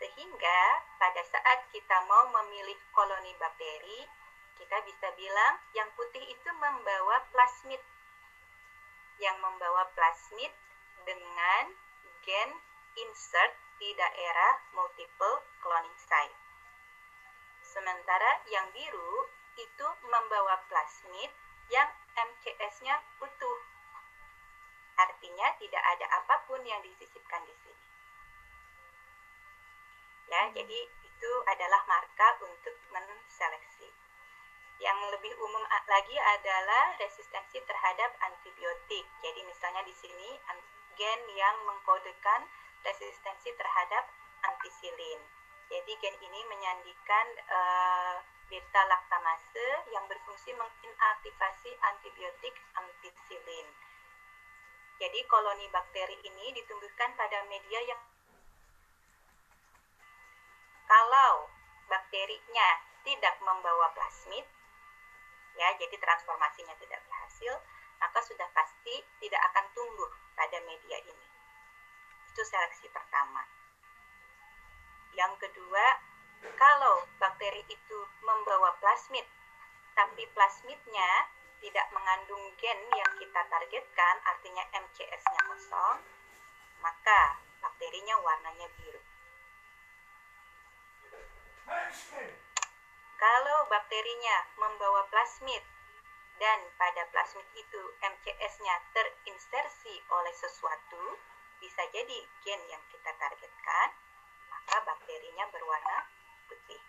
Sehingga pada saat kita mau memilih koloni bakteri, kita bisa bilang yang putih itu membawa plasmid. Yang membawa plasmid dengan gen insert di daerah multiple cloning site. Sementara yang biru itu membawa plasmid yang MCS-nya utuh. Artinya tidak ada apa pun yang disisipkan di sini. Ya, jadi itu adalah marka untuk menseleksi. Yang lebih umum lagi adalah resistensi terhadap antibiotik. Jadi misalnya di sini gen yang mengkodekan resistensi terhadap antisilin. Jadi gen ini menyandikan uh, beta laktamase yang berfungsi menginaktivasi antibiotik antisilin. Jadi koloni bakteri ini ditumbuhkan pada media yang kalau bakterinya tidak membawa plasmid, ya jadi transformasinya tidak berhasil, maka sudah pasti tidak akan tumbuh pada media ini. Itu seleksi pertama. Yang kedua, kalau bakteri itu membawa plasmid, tapi plasmidnya tidak mengandung gen yang kita targetkan, artinya MCS-nya kosong, maka bakterinya warnanya biru. Kalau bakterinya membawa plasmid dan pada plasmid itu MCS-nya terinsersi oleh sesuatu, bisa jadi gen yang kita targetkan, maka bakterinya berwarna putih.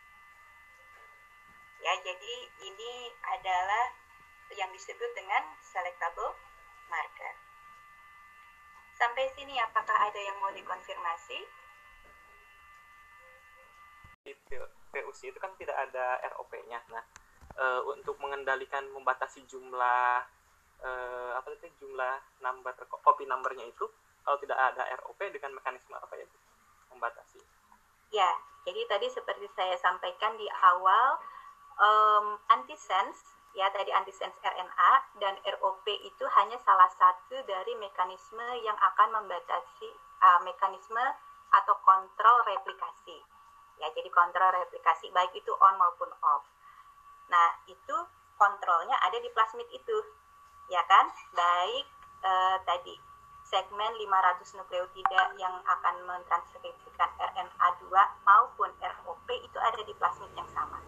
Ya, jadi ini adalah yang disebut dengan selectable marker. Sampai sini apakah ada yang mau dikonfirmasi? di PUC itu kan tidak ada ROP-nya. Nah, e, untuk mengendalikan membatasi jumlah e, apa itu jumlah number copy numbernya itu kalau tidak ada ROP dengan mekanisme apa ya membatasi? Ya, jadi tadi seperti saya sampaikan di awal um, antisense ya tadi antisense RNA dan ROP itu hanya salah satu dari mekanisme yang akan membatasi uh, mekanisme atau kontrol replikasi. Ya jadi kontrol replikasi baik itu on maupun off. Nah itu kontrolnya ada di plasmid itu. Ya kan? Baik eh, tadi segmen 500 nukleotida yang akan mentranskripsikan RNA2 maupun ROP itu ada di plasmid yang sama.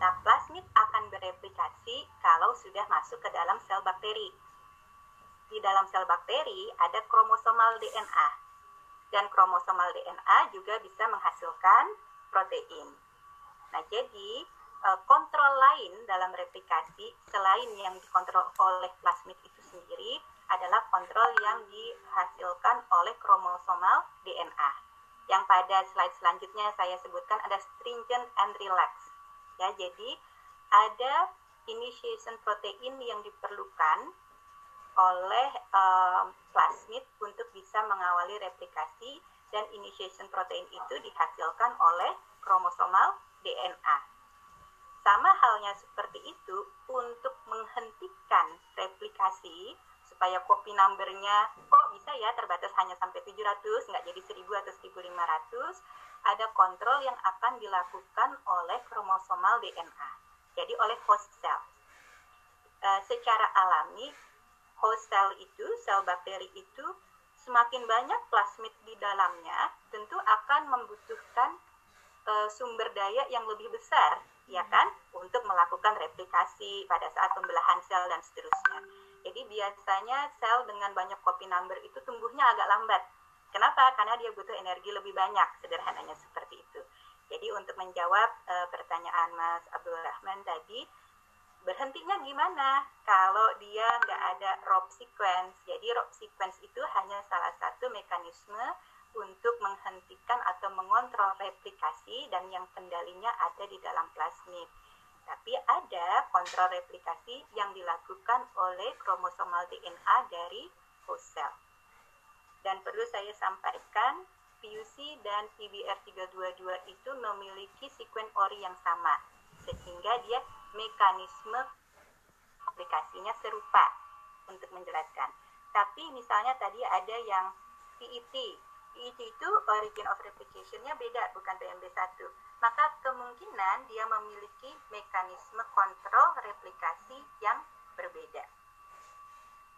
Nah, plasmid akan bereplikasi kalau sudah masuk ke dalam sel bakteri. Di dalam sel bakteri ada kromosomal DNA dan kromosomal DNA juga bisa menghasilkan protein. Nah, jadi e, kontrol lain dalam replikasi selain yang dikontrol oleh plasmid itu sendiri adalah kontrol yang dihasilkan oleh kromosomal DNA. Yang pada slide selanjutnya saya sebutkan ada stringent and relax. Ya, jadi ada initiation protein yang diperlukan oleh um, plasmid untuk bisa mengawali replikasi dan initiation protein itu dihasilkan oleh kromosomal DNA. Sama halnya seperti itu untuk menghentikan replikasi supaya copy numbernya. Kok bisa ya terbatas hanya sampai 700 nggak jadi 1000 atau 1500 ada kontrol yang akan dilakukan oleh kromosomal DNA jadi oleh host cell e, secara alami host cell itu, sel bakteri itu, semakin banyak plasmid di dalamnya, tentu akan membutuhkan e, sumber daya yang lebih besar, ya kan, untuk melakukan replikasi pada saat pembelahan sel dan seterusnya. Jadi biasanya sel dengan banyak copy number itu tumbuhnya agak lambat. Kenapa? Karena dia butuh energi lebih banyak, sederhananya seperti itu. Jadi untuk menjawab e, pertanyaan Mas Abdul Rahman tadi, berhentinya gimana kalau dia nggak ada ROP sequence. Jadi ROP sequence itu hanya salah satu mekanisme untuk menghentikan atau mengontrol replikasi dan yang kendalinya ada di dalam plasmid. Tapi ada kontrol replikasi yang dilakukan oleh kromosomal DNA dari host cell. Dan perlu saya sampaikan, PUC dan PBR322 itu memiliki sekuen ori yang sama, sehingga dia mekanisme aplikasinya serupa untuk menjelaskan. Tapi misalnya tadi ada yang PET. PET itu origin of replication-nya beda, bukan PMB1. Maka kemungkinan dia memiliki mekanisme kontrol replikasi yang berbeda.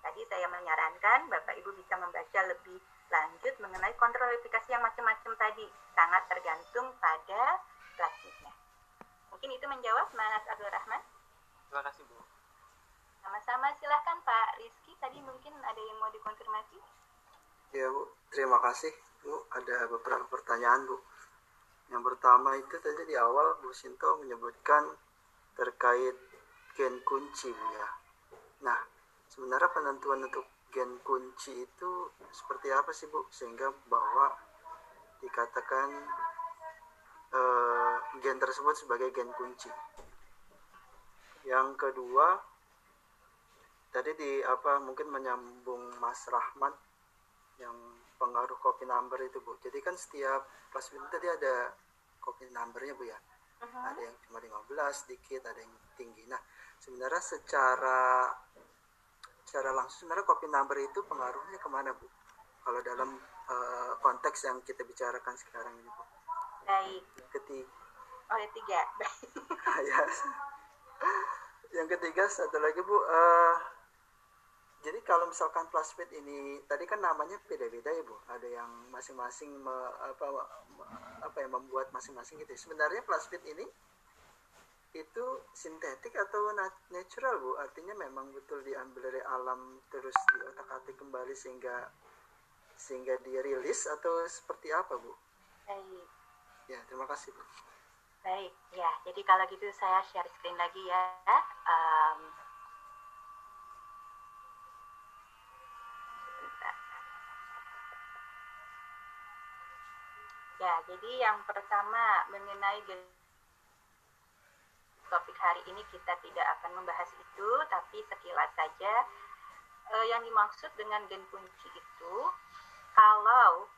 Tadi saya menyarankan Bapak Ibu bisa membaca lebih lanjut mengenai kontrol replikasi yang macam-macam tadi. Sangat tergantung pada plasmidnya. Mungkin itu menjawab Mas Abdul Rahman. Terima kasih Bu. Sama-sama silahkan Pak Rizky. Tadi mungkin ada yang mau dikonfirmasi. Ya Bu, terima kasih Bu. Ada beberapa pertanyaan Bu. Yang pertama itu tadi di awal Bu Sinto menyebutkan terkait gen kunci Bu ya. Nah, sebenarnya penentuan untuk gen kunci itu seperti apa sih Bu sehingga bahwa dikatakan uh, gen tersebut sebagai gen kunci. Yang kedua tadi di apa mungkin menyambung Mas Rahmat yang pengaruh copy number itu Bu. Jadi kan setiap itu tadi ada copy numbernya Bu ya. Uh-huh. Ada yang cuma 15 sedikit, ada yang tinggi. Nah, sebenarnya secara secara langsung sebenarnya copy number itu pengaruhnya ke mana Bu? Kalau dalam uh, konteks yang kita bicarakan sekarang ini Bu. Baik. Ketiga. Oh, ya tiga. *laughs* ya. yang ketiga satu lagi Bu, uh, jadi kalau misalkan plasmid ini tadi kan namanya beda-beda ya bu. Ada yang masing-masing me, apa apa yang membuat masing-masing gitu sebenarnya plasmid ini itu sintetik atau natural bu? Artinya memang betul diambil dari alam terus diotak-atik kembali sehingga sehingga dirilis atau seperti apa bu? Baik. Ya terima kasih bu. Baik ya. Jadi kalau gitu saya share screen lagi ya. Um, Ya, jadi yang pertama mengenai topik hari ini kita tidak akan membahas itu, tapi sekilas saja eh, yang dimaksud dengan gen kunci itu kalau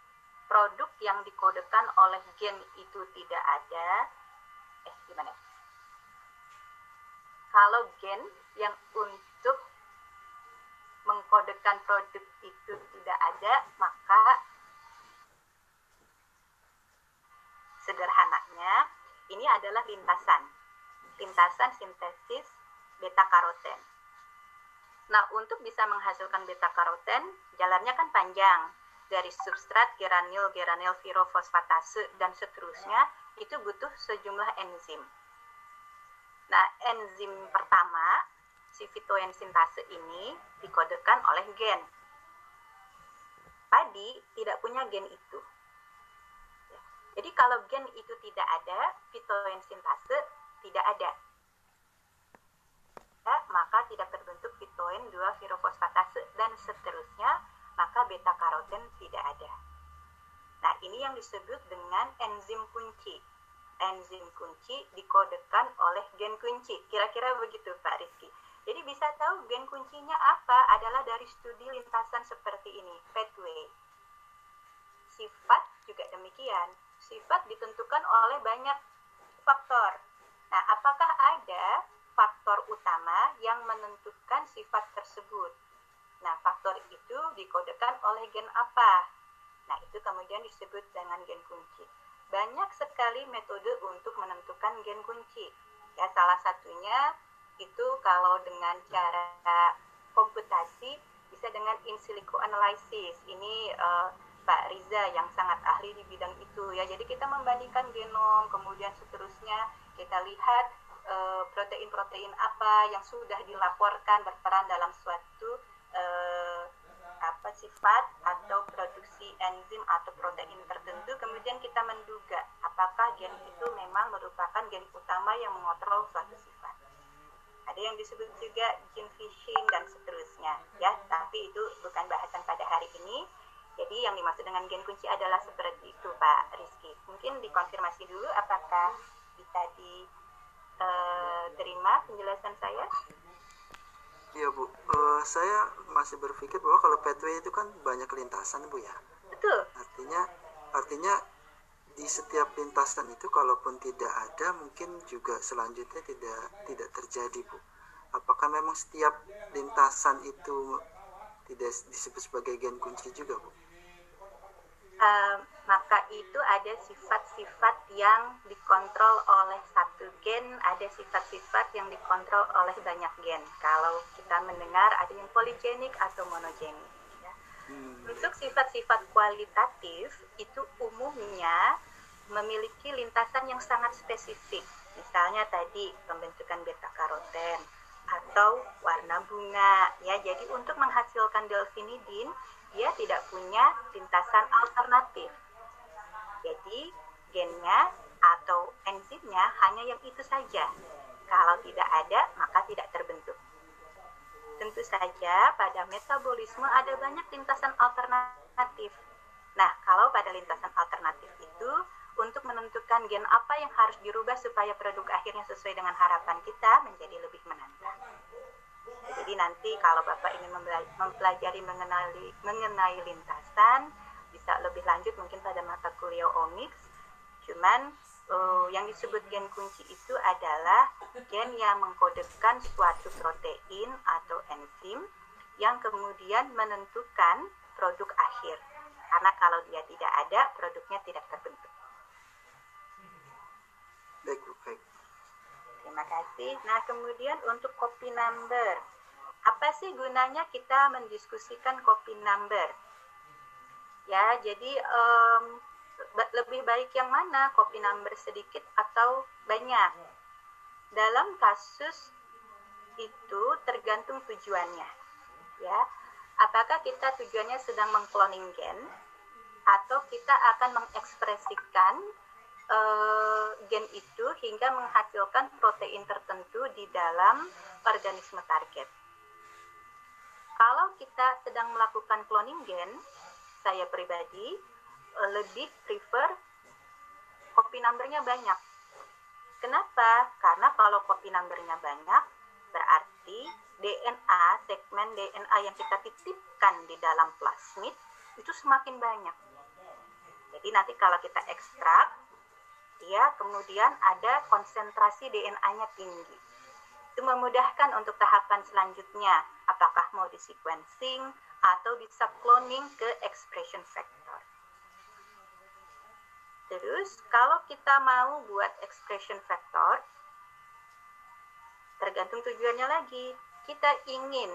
produk yang dikodekan oleh gen itu tidak ada, eh gimana? Kalau gen yang untuk mengkodekan produk itu tidak ada, maka Sederhananya, ini adalah lintasan. Lintasan sintesis beta karoten. Nah, untuk bisa menghasilkan beta karoten, jalannya kan panjang. Dari substrat, geranil, geranil virofosfatase, dan seterusnya, itu butuh sejumlah enzim. Nah, enzim pertama, si fitoensintase ini dikodekan oleh gen. Padi tidak punya gen itu. Jadi kalau gen itu tidak ada, fitoensintase tidak ada. Ya, maka tidak terbentuk fitoen 2 virofosfatase dan seterusnya, maka beta karoten tidak ada. Nah, ini yang disebut dengan enzim kunci. Enzim kunci dikodekan oleh gen kunci. Kira-kira begitu Pak Rizky. Jadi bisa tahu gen kuncinya apa adalah dari studi lintasan seperti ini, pathway. Sifat juga demikian sifat ditentukan oleh banyak faktor. Nah, apakah ada faktor utama yang menentukan sifat tersebut? Nah, faktor itu dikodekan oleh gen apa? Nah, itu kemudian disebut dengan gen kunci. Banyak sekali metode untuk menentukan gen kunci. Ya, salah satunya itu kalau dengan cara komputasi bisa dengan in silico analysis. Ini uh, Pak Riza yang sangat ahli di bidang itu ya. Jadi kita membandingkan genom, kemudian seterusnya kita lihat eh, protein-protein uh, apa yang sudah dilaporkan berperan dalam suatu uh, apa sifat atau produksi enzim atau protein tertentu. Kemudian kita menduga apakah gen itu memang merupakan gen utama yang mengontrol suatu sifat. Ada yang disebut juga gene fishing dan seterusnya ya. Tapi itu bukan bahasan pada hari ini jadi yang dimaksud dengan gen kunci adalah seperti itu Pak Rizky. Mungkin dikonfirmasi dulu apakah bisa diterima eh, penjelasan saya? Iya Bu, uh, saya masih berpikir bahwa kalau pathway itu kan banyak lintasan Bu ya. Betul. Artinya, artinya di setiap lintasan itu kalaupun tidak ada mungkin juga selanjutnya tidak tidak terjadi Bu. Apakah memang setiap lintasan itu tidak disebut sebagai gen kunci juga Bu? Uh, maka itu ada sifat-sifat yang dikontrol oleh satu gen, ada sifat-sifat yang dikontrol oleh banyak gen. Kalau kita mendengar ada yang poligenik atau monogenik. Ya. Hmm. Untuk sifat-sifat kualitatif itu umumnya memiliki lintasan yang sangat spesifik. Misalnya tadi pembentukan beta karoten atau warna bunga ya. Jadi untuk menghasilkan delfinidin dia tidak punya lintasan alternatif. Jadi gennya atau enzimnya hanya yang itu saja. Kalau tidak ada, maka tidak terbentuk. Tentu saja pada metabolisme ada banyak lintasan alternatif. Nah, kalau pada lintasan alternatif itu untuk menentukan gen apa yang harus dirubah supaya produk akhirnya sesuai dengan harapan kita menjadi lebih menantang. Jadi nanti kalau Bapak ingin mempelajari mengenai, mengenai lintasan, bisa lebih lanjut mungkin pada mata kuliah omics. Cuman uh, yang disebut gen kunci itu adalah gen yang mengkodekan suatu protein atau enzim yang kemudian menentukan produk akhir. Karena kalau dia tidak ada, produknya tidak terbentuk. Baik, baik. Terima kasih. Nah, kemudian untuk copy number. Apa sih gunanya kita mendiskusikan copy number? Ya, jadi um, lebih baik yang mana? Copy number sedikit atau banyak? Dalam kasus itu tergantung tujuannya. Ya, apakah kita tujuannya sedang mengcloning gen atau kita akan mengekspresikan uh, gen itu hingga menghasilkan protein tertentu di dalam organisme target. Kalau kita sedang melakukan cloning gen, saya pribadi uh, lebih prefer copy numbernya banyak. Kenapa? Karena kalau copy numbernya banyak, berarti DNA, segmen DNA yang kita titipkan di dalam plasmid itu semakin banyak. Jadi nanti kalau kita ekstrak, dia kemudian ada konsentrasi DNA-nya tinggi. Itu memudahkan untuk tahapan selanjutnya, apakah mau di sequencing atau bisa cloning ke expression factor. Terus kalau kita mau buat expression factor, tergantung tujuannya lagi. Kita ingin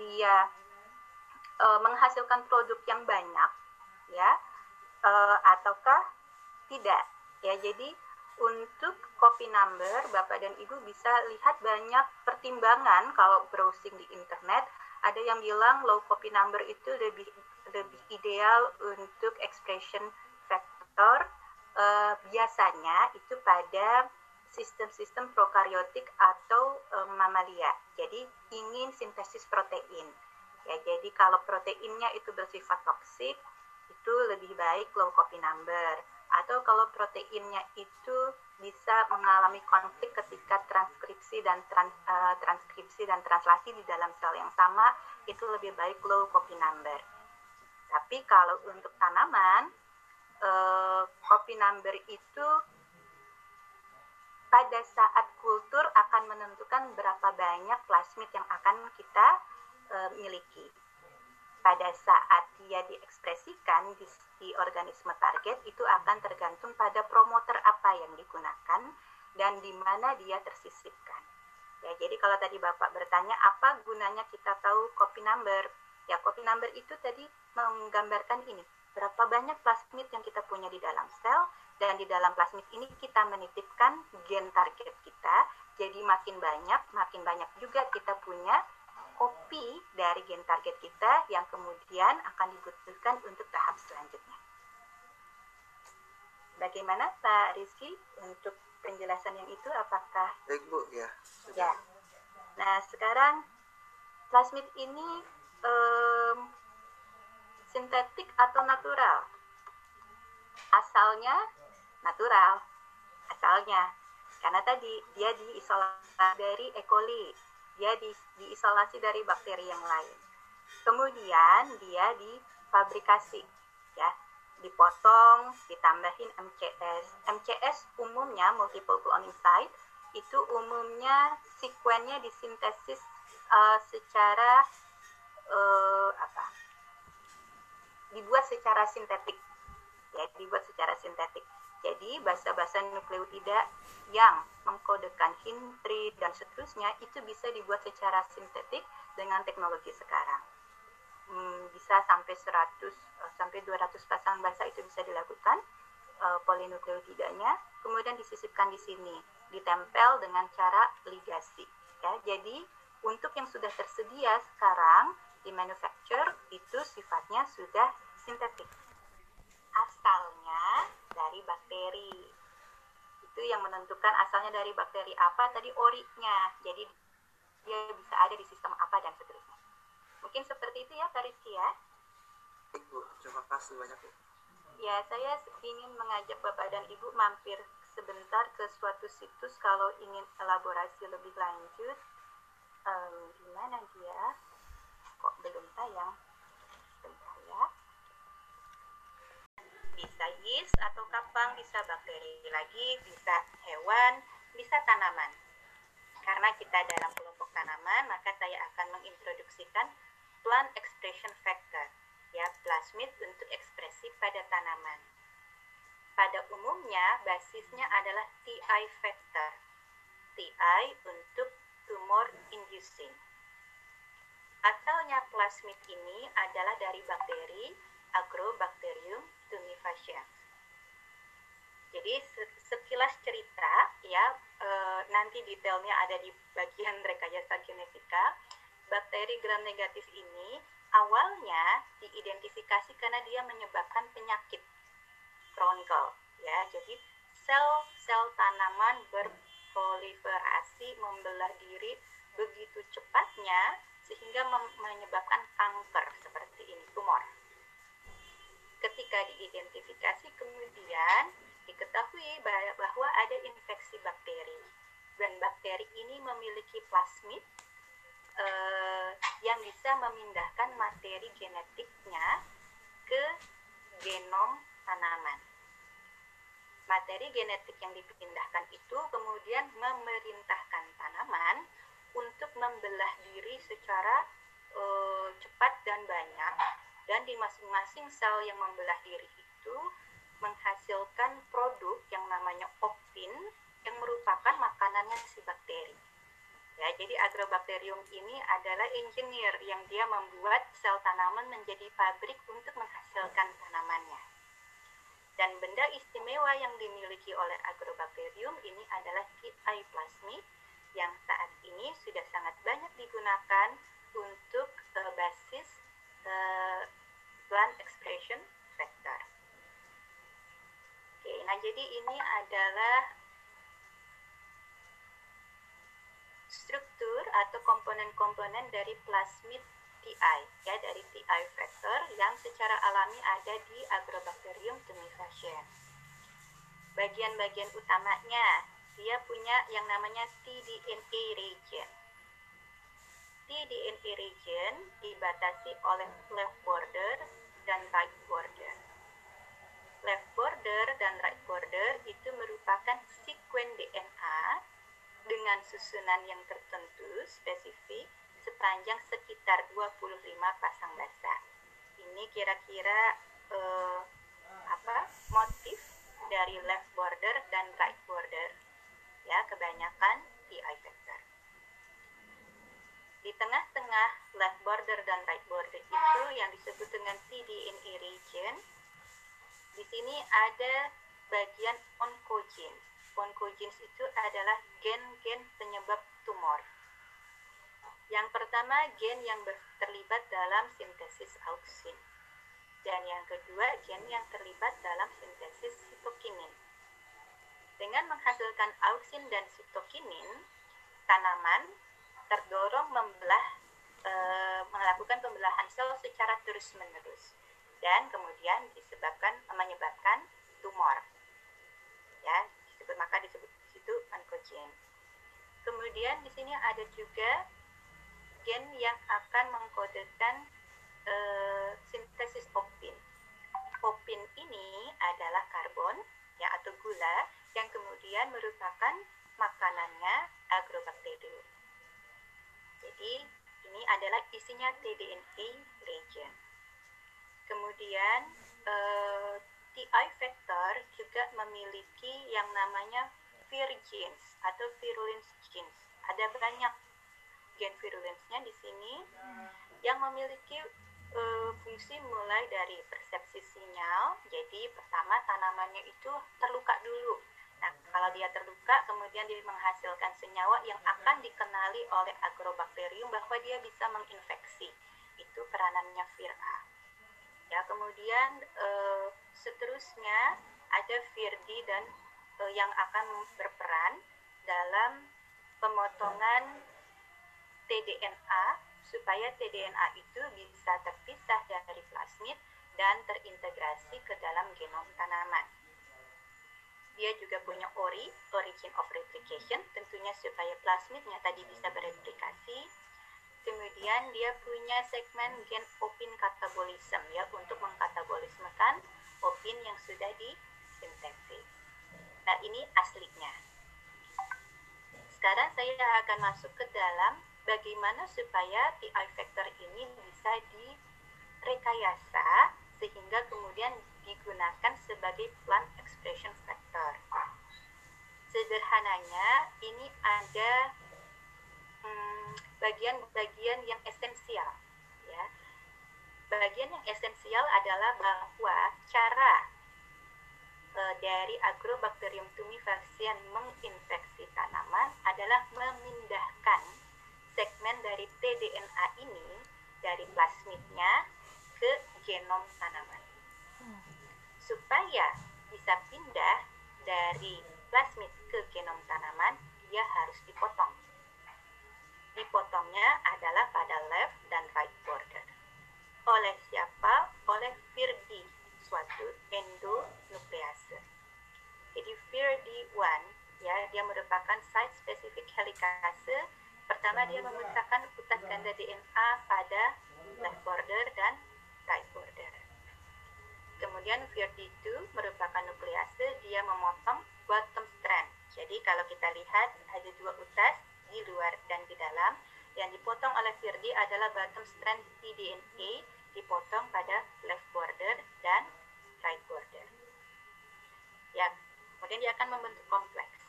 dia e, menghasilkan produk yang banyak, ya, e, ataukah tidak? Ya, jadi untuk copy number, Bapak dan Ibu bisa lihat banyak pertimbangan kalau browsing di internet. Ada yang bilang low copy number itu lebih lebih ideal untuk expression factor. Uh, biasanya itu pada sistem-sistem prokaryotik atau um, mamalia. Jadi ingin sintesis protein. Ya, jadi kalau proteinnya itu bersifat toksik, itu lebih baik low copy number atau kalau proteinnya itu bisa mengalami konflik ketika transkripsi dan trans, uh, transkripsi dan translasi di dalam sel yang sama itu lebih baik low copy number. Tapi kalau untuk tanaman uh, copy number itu pada saat kultur akan menentukan berapa banyak plasmid yang akan kita uh, miliki pada saat dia diekspresikan di, di organisme target itu akan tergantung pada promoter apa yang digunakan dan di mana dia tersisipkan. Ya, jadi kalau tadi Bapak bertanya apa gunanya kita tahu copy number? Ya, copy number itu tadi menggambarkan ini, berapa banyak plasmid yang kita punya di dalam sel dan di dalam plasmid ini kita menitipkan gen target kita. Jadi makin banyak, makin banyak juga kita punya kopi dari gen target kita yang kemudian akan dibutuhkan untuk tahap selanjutnya. Bagaimana Pak Rizky untuk penjelasan yang itu? Apakah? Baik Bu, ya. Sudah. Ya. Nah sekarang plasmid ini um, sintetik atau natural? Asalnya natural, asalnya karena tadi dia diisolasi dari E. coli dia di, diisolasi dari bakteri yang lain. Kemudian dia difabrikasi, ya, dipotong, ditambahin MCS. MCS umumnya multiple cloning site itu umumnya sekuennya disintesis uh, secara uh, apa? Dibuat secara sintetik, ya, dibuat secara sintetik. Jadi basa-basa nukleotida yang mengkodekan hintri dan seterusnya itu bisa dibuat secara sintetik dengan teknologi sekarang. Hmm, bisa sampai 100 eh, sampai 200 pasang basa itu bisa dilakukan uh, polinukleotidanya, kemudian disisipkan di sini, ditempel dengan cara ligasi. Ya, jadi untuk yang sudah tersedia sekarang di manufacture itu sifatnya sudah sintetik. Dari bakteri. Itu yang menentukan asalnya dari bakteri apa tadi orinya. Jadi dia bisa ada di sistem apa dan seterusnya. Mungkin seperti itu ya Rizky ya? Ibu, terima kasih banyak Bu. ya saya ingin mengajak Bapak dan Ibu mampir sebentar ke suatu situs kalau ingin elaborasi lebih lanjut. Um, di mana dia? Kok belum tayang sebentar ya bisa yeast atau kapang, bisa bakteri lagi, bisa hewan, bisa tanaman. Karena kita dalam kelompok tanaman, maka saya akan mengintroduksikan plant expression factor, ya plasmid untuk ekspresi pada tanaman. Pada umumnya, basisnya adalah TI factor. TI untuk tumor inducing. Asalnya plasmid ini adalah dari bakteri Agrobacterium tumefaciens. Jadi sekilas cerita ya e, nanti detailnya ada di bagian rekayasa genetika. Bakteri gram negatif ini awalnya diidentifikasi karena dia menyebabkan penyakit kronikal ya. Jadi sel-sel tanaman berproliferasi membelah diri begitu cepatnya sehingga menyebabkan kanker seperti ini tumor ketika diidentifikasi kemudian diketahui bahwa ada infeksi bakteri dan bakteri ini memiliki plasmid eh, yang bisa memindahkan materi genetiknya ke genom tanaman. Materi genetik yang dipindahkan itu kemudian memerintahkan tanaman untuk membelah diri secara uh, cepat dan banyak dan di masing-masing sel yang membelah diri itu menghasilkan produk yang namanya opin yang merupakan makanannya si bakteri. Ya, jadi agrobakterium ini adalah engineer yang dia membuat sel tanaman menjadi pabrik untuk menghasilkan tanamannya. Dan benda istimewa yang dimiliki oleh agrobakterium ini adalah TI plasmid yang saat ini sudah sangat banyak digunakan untuk uh, basis uh, plant expression factor. Oke, nah jadi ini adalah struktur atau komponen-komponen dari plasmid TI, ya dari TI factor yang secara alami ada di Agrobacterium tumefaciens. Bagian-bagian utamanya, dia punya yang namanya tDNA region DNA region dibatasi oleh left border dan right border. Left border dan right border itu merupakan sekuen DNA dengan susunan yang tertentu spesifik sepanjang sekitar 25 pasang basa. Ini kira-kira uh, apa motif dari left border dan right border ya kebanyakan TI vector di tengah-tengah left border dan right border itu yang disebut dengan cDNA region. Di sini ada bagian oncogenes. Oncogenes itu adalah gen-gen penyebab tumor. Yang pertama, gen yang terlibat dalam sintesis auksin. Dan yang kedua, gen yang terlibat dalam sintesis sitokinin. Dengan menghasilkan auksin dan sitokinin, tanaman terdorong membelah e, melakukan pembelahan sel secara terus-menerus dan kemudian disebabkan menyebabkan tumor. Ya, disebut maka disebut di situ oncogen. Kemudian di sini ada juga gen yang akan mengkodekan e, sintesis opin. Opin ini adalah karbon ya atau gula yang kemudian merupakan makanannya agrobacterium. Jadi ini adalah isinya tDNA region. Kemudian eh, TI vector juga memiliki yang namanya vir genes atau virulence genes. Ada banyak gen virulence-nya di sini yang memiliki uh, fungsi mulai dari persepsi sinyal. Jadi pertama tanamannya itu terluka dulu Nah, kalau dia terluka, kemudian dia menghasilkan senyawa yang akan dikenali oleh agrobakterium bahwa dia bisa menginfeksi. Itu peranannya vir A. Ya, kemudian e, seterusnya ada vir D dan e, yang akan berperan dalam pemotongan tDNA supaya tDNA itu bisa terpisah dari plasmid dan terintegrasi ke dalam genom tanaman. Dia juga punya ORI, origin of replication, tentunya supaya plasmidnya tadi bisa bereplikasi. Kemudian dia punya segmen gen opin katabolism ya untuk mengkatabolismekan opin yang sudah disintesis. Nah, ini aslinya. Sekarang saya akan masuk ke dalam bagaimana supaya TI factor ini bisa direkayasa sehingga kemudian digunakan sebagai plant expression factor. Sederhananya, ini ada hmm, bagian-bagian hmm, yang esensial. Ya. Bagian yang esensial adalah bahwa cara e, dari Agrobacterium tumefaciens menginfeksi tanaman adalah memindahkan segmen dari tDNA ini dari plasmidnya ke genom tanaman. Supaya bisa pindah dari plasmid ke genom tanaman, dia harus dipotong. Dipotongnya adalah pada left dan right border. Oleh siapa? Oleh Virdi, suatu endonuklease. Jadi VIRD1 ya, dia merupakan site specific helicase Pertama dia memisahkan utas ganda DNA pada left border dan. Kemudian VRD2 merupakan nuklease, dia memotong bottom strand. Jadi kalau kita lihat ada dua utas di luar dan di dalam. Yang dipotong oleh VRD adalah bottom strand cDNA dipotong pada left border dan right border. Ya, kemudian dia akan membentuk kompleks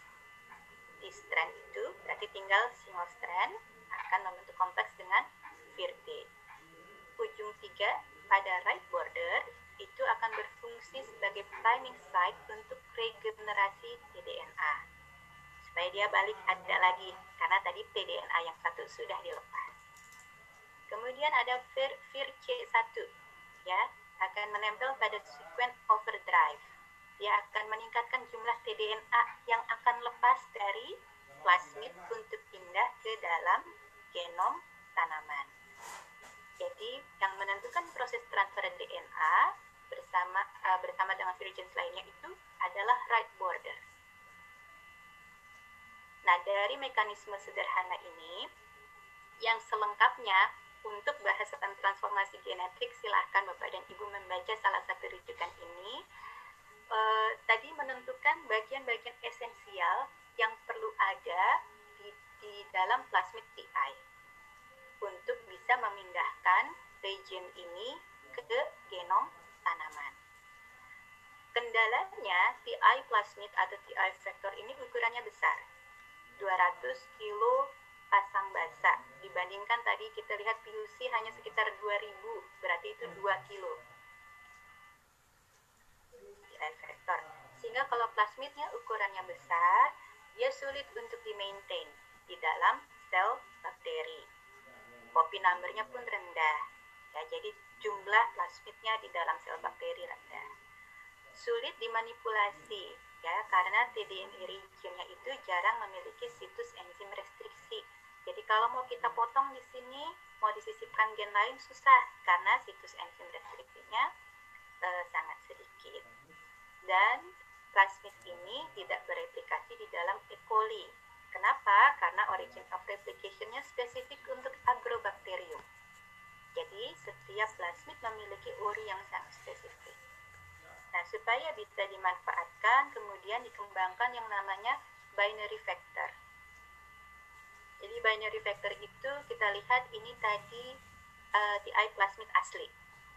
di strand itu berarti tinggal single strand akan membentuk kompleks dengan virde. Ujung tiga pada right border itu akan berfungsi sebagai priming site untuk regenerasi tDNA supaya dia balik ada lagi karena tadi tDNA yang satu sudah dilepas. Kemudian ada vir, vir C1 ya akan menempel pada sequence overdrive dia akan meningkatkan jumlah tDNA yang akan lepas dari plasmid untuk pindah ke dalam genom tanaman. Jadi yang menentukan proses transfer DNA bersama uh, bersama dengan virgens lainnya itu adalah right border. Nah, dari mekanisme sederhana ini yang selengkapnya untuk bahasan transformasi genetik silahkan Bapak dan Ibu membaca salah satu rujukan ini uh, tadi menentukan bagian-bagian esensial yang perlu ada di, di dalam plasmid TI untuk bisa memindahkan region ini ke genom tanaman. Kendalanya TI plasmid atau TI vector ini ukurannya besar, 200 kilo pasang basa. Dibandingkan tadi kita lihat PUC hanya sekitar 2000, berarti itu 2 kilo vektor. Sehingga kalau plasmidnya ukurannya besar, dia sulit untuk di-maintain di dalam sel bakteri. Copy numbernya pun rendah. Ya, jadi jumlah plasmidnya di dalam sel bakteri rendah. Sulit dimanipulasi, ya, karena tDNA regionnya itu jarang memiliki situs enzim restriksi. Jadi kalau mau kita potong di sini, mau disisipkan gen lain susah karena situs enzim restriksinya eh, sangat sedikit dan plasmid ini tidak bereplikasi di dalam E. coli. Kenapa? Karena origin of replication-nya spesifik untuk agrobacterium. Jadi, setiap plasmid memiliki uri yang sangat spesifik. Nah, supaya bisa dimanfaatkan, kemudian dikembangkan yang namanya binary factor. Jadi, binary factor itu kita lihat ini tadi uh, eh, TI plasmid asli.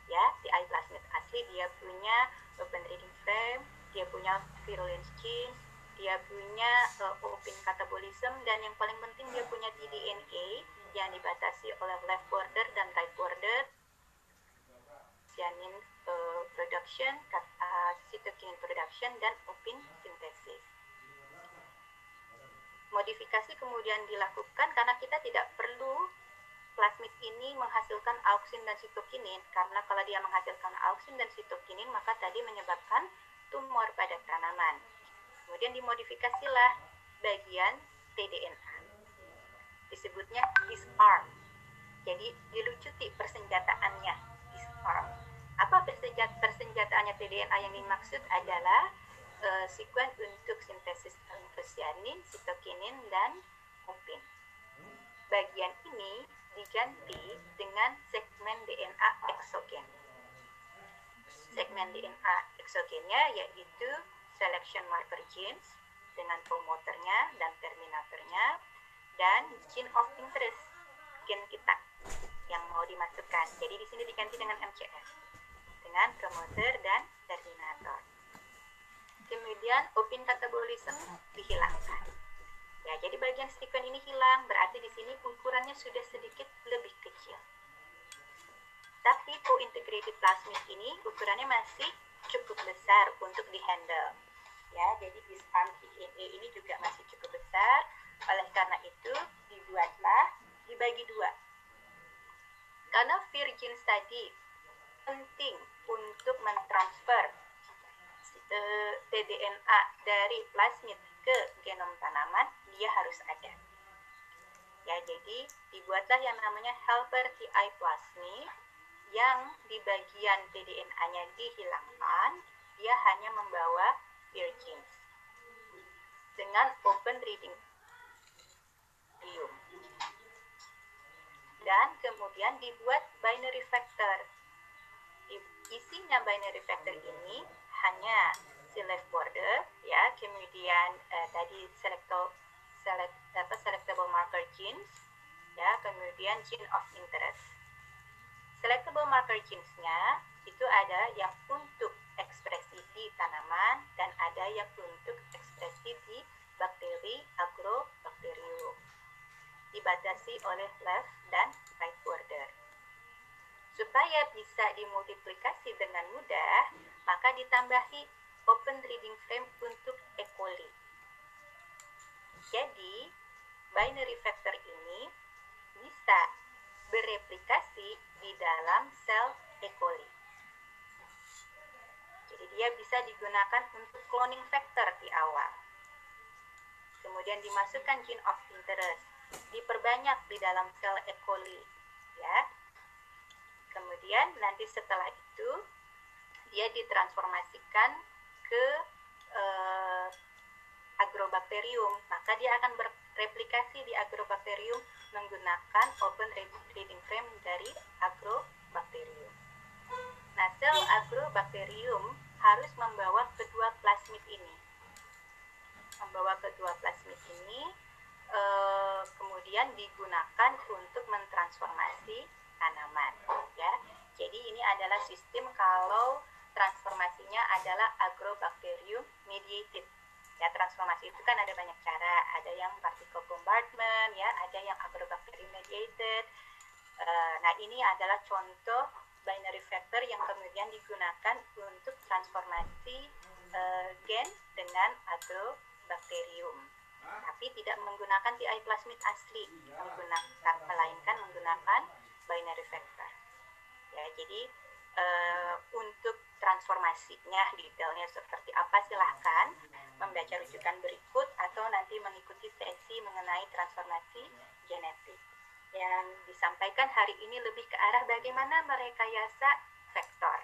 Ya, TI plasmid asli dia punya open reading frame, dia punya virulence gene, dia punya uh, open catabolism, dan yang paling penting dia punya tDNA yang dibatasi oleh left border dan right border, cyanin uh, production, uh, production, dan open synthesis. Modifikasi kemudian dilakukan karena kita tidak perlu plasmid ini menghasilkan auksin dan sitokinin karena kalau dia menghasilkan auksin dan sitokinin maka tadi menyebabkan tumor pada tanaman. kemudian dimodifikasilah bagian TDNA. Disebutnya disarm. Jadi dilucuti persenjataannya, disarm. Apa persenjata persenjataannya TDNA yang dimaksud adalah uh, sekuen untuk sintesis anthocyanin, sitokinin, dan mupin. Bagian ini diganti dengan segmen DNA eksogen. Segmen DNA eksogennya yaitu selection marker genes dengan promoternya dan terminatornya dan gene of interest gen kita yang mau dimasukkan. Jadi di sini diganti dengan MCF dengan promoter dan terminator. Kemudian open catabolism dihilangkan. Ya, jadi bagian sekuen ini hilang, berarti di sini ukurannya sudah sedikit lebih kecil. Tapi co-integrated plasmid ini ukurannya masih cukup besar untuk dihandle ya jadi disarm DNA ini juga masih cukup besar oleh karena itu dibuatlah dibagi dua. Karena virgin tadi penting untuk mentransfer eh, tDNA dari plasmid ke genom tanaman dia harus ada. Ya jadi dibuatlah yang namanya helper TI plasmid yang di bagian tDNA-nya dihilangkan dia hanya membawa genes dengan open reading view. Dan kemudian dibuat binary factor. Isinya binary factor ini hanya select border ya, kemudian eh, tadi selectable select apa selectable marker genes ya, kemudian gene of interest. Selectable marker genes-nya itu ada yang untuk ekspresi di tanaman dan ada yang untuk ekspresi di bakteri agrobacterium. Dibatasi oleh left dan right border. Supaya bisa dimultiplikasi dengan mudah, maka ditambahi open reading frame untuk E. coli. Jadi, binary factor ini bisa bereplikasi di dalam sel E. coli. Jadi dia bisa digunakan untuk cloning factor di awal. Kemudian dimasukkan gene of interest, diperbanyak di dalam sel E. coli, ya. Kemudian nanti setelah itu dia ditransformasikan ke eh, agrobacterium, maka dia akan bereplikasi di agrobacterium menggunakan open reading frame dari agrobacterium. Nah, sel agrobacterium harus membawa kedua plasmid ini. Membawa kedua plasmid ini e, kemudian digunakan untuk mentransformasi tanaman, ya. Jadi ini adalah sistem kalau transformasinya adalah agrobacterium mediated. Ya, transformasi itu kan ada banyak cara. Ada yang particle bombardment, ya, ada yang agrobacterium mediated. E, nah, ini adalah contoh binary factor yang kemudian digunakan untuk transformasi uh, gen dengan agrobacterium tapi tidak menggunakan TI plasmid asli. Menggunakan melainkan menggunakan binary factor ya jadi uh, untuk transformasinya detailnya seperti apa silahkan membaca rujukan berikut atau nanti mengikuti sesi mengenai transformasi genetik. Yang disampaikan hari ini lebih ke arah bagaimana merekayasa vektor.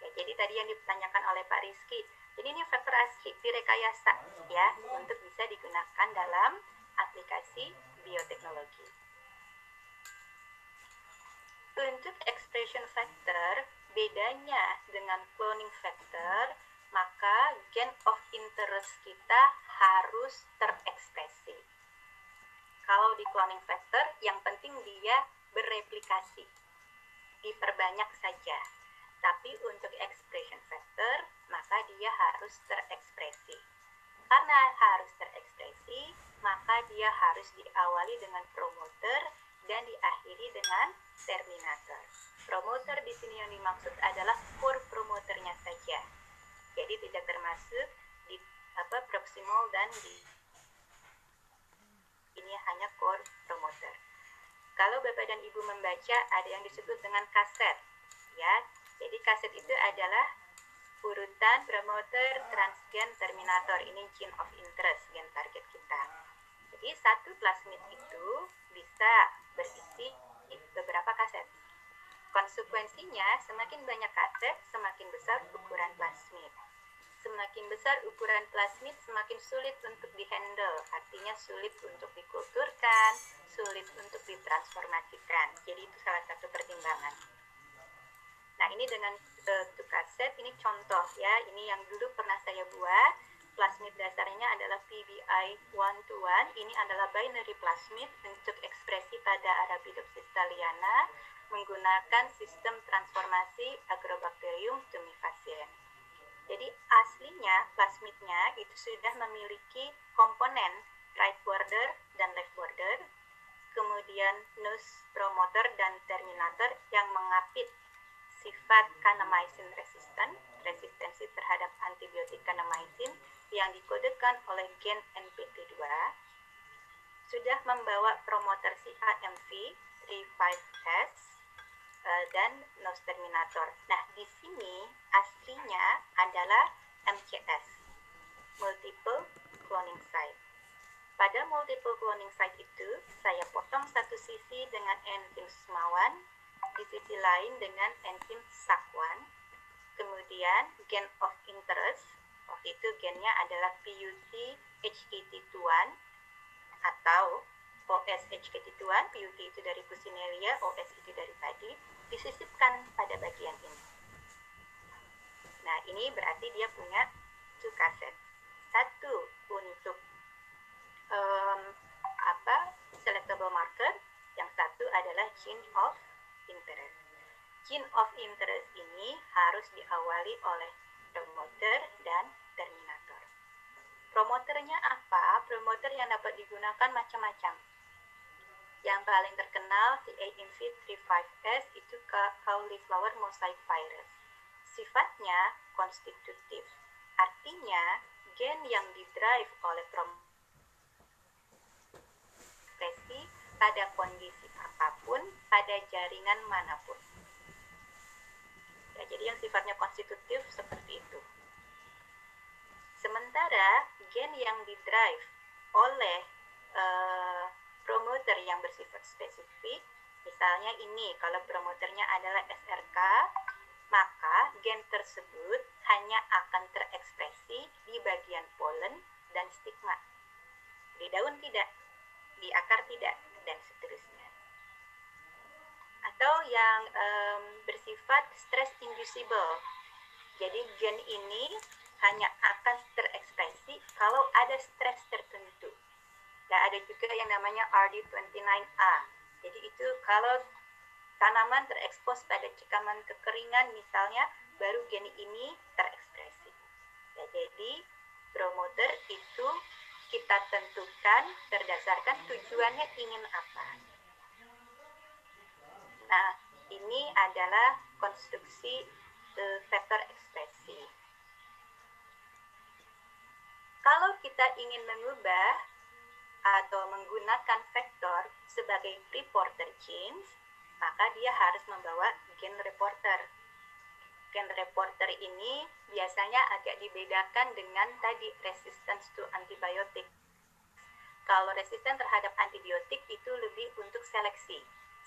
Ya, jadi tadi yang ditanyakan oleh Pak Rizky, jadi ini vektor asli direkayasa ya untuk bisa digunakan dalam aplikasi bioteknologi. Untuk expression factor, bedanya dengan cloning factor, maka gen of interest kita harus terekspresi. Kalau di cloning factor yang penting dia bereplikasi. Diperbanyak saja. Tapi untuk expression factor maka dia harus terekspresi karena harus terekspresi maka dia harus diawali dengan promoter dan diakhiri dengan terminator promoter di sini yang dimaksud adalah core promoternya saja jadi tidak termasuk di apa proximal dan di ini hanya core promoter. Kalau Bapak dan Ibu membaca ada yang disebut dengan kaset, ya. Jadi kaset itu adalah urutan promoter, transgen, terminator. Ini gene of interest, gen target kita. Jadi satu plasmid itu bisa berisi beberapa kaset. Konsekuensinya, semakin banyak kaset, semakin besar ukuran plasmid. Semakin besar ukuran plasmid, semakin sulit untuk dihandle. Artinya sulit untuk dikulturkan, sulit untuk ditransformasikan. Jadi itu salah satu pertimbangan. Nah ini dengan uh, kaset, ini contoh ya, ini yang dulu pernah saya buat. Plasmid dasarnya adalah PBI 1 to 1. Ini adalah binary plasmid untuk ekspresi pada Arabidopsis thaliana menggunakan sistem transformasi Agrobacterium tumefaciens. Jadi aslinya plasmidnya itu sudah memiliki komponen right border dan left border, kemudian nose promoter dan terminator yang mengapit sifat kanamycin resistant, resistensi terhadap antibiotik kanamycin yang dikodekan oleh gen NPT2, sudah membawa promoter CAMV 35S Eh, dan nose terminator. Nah, di sini aslinya adalah MCS, multiple cloning site. Pada multiple cloning site itu, saya potong satu sisi dengan enzim SMA1, di sisi lain dengan enzim SAC1, kemudian gen of interest, waktu itu gennya adalah PUT HKT21 atau OSHKT1, PUT itu dari Puccineria, OS itu dari padi, disisipkan pada bagian ini. Nah, ini berarti dia punya two kaset. Satu untuk um, apa selectable marker, yang satu adalah gene of interest. Gene of interest ini harus diawali oleh promoter dan terminator. Promoternya apa? Promoter yang dapat digunakan macam-macam yang paling terkenal CAMV35S itu cauliflower mosaic virus. Sifatnya konstitutif, artinya gen yang didrive oleh ekspresi pada kondisi apa pun pada jaringan mana pun. Ya, jadi yang sifatnya konstitutif seperti itu. Sementara gen yang didrive oleh uh, promoter yang bersifat spesifik, misalnya ini kalau promoternya adalah SRK, maka gen tersebut hanya akan terekspresi di bagian polen dan stigma. Di daun tidak, di akar tidak, dan seterusnya. Atau yang um, bersifat stress inducible. Jadi gen ini hanya akan terekspresi kalau ada stres tertentu. Dan ada juga yang namanya RD29A. Jadi itu kalau tanaman terekspos pada cekaman kekeringan misalnya, baru gen ini terekspresi. Ya, jadi promoter itu kita tentukan berdasarkan tujuannya ingin apa. Nah, ini adalah konstruksi uh, vektor ekspresi. Kalau kita ingin mengubah atau menggunakan vektor sebagai reporter genes, maka dia harus membawa gen reporter. Gen reporter ini biasanya agak dibedakan dengan tadi resistance to antibiotik. Kalau resisten terhadap antibiotik itu lebih untuk seleksi.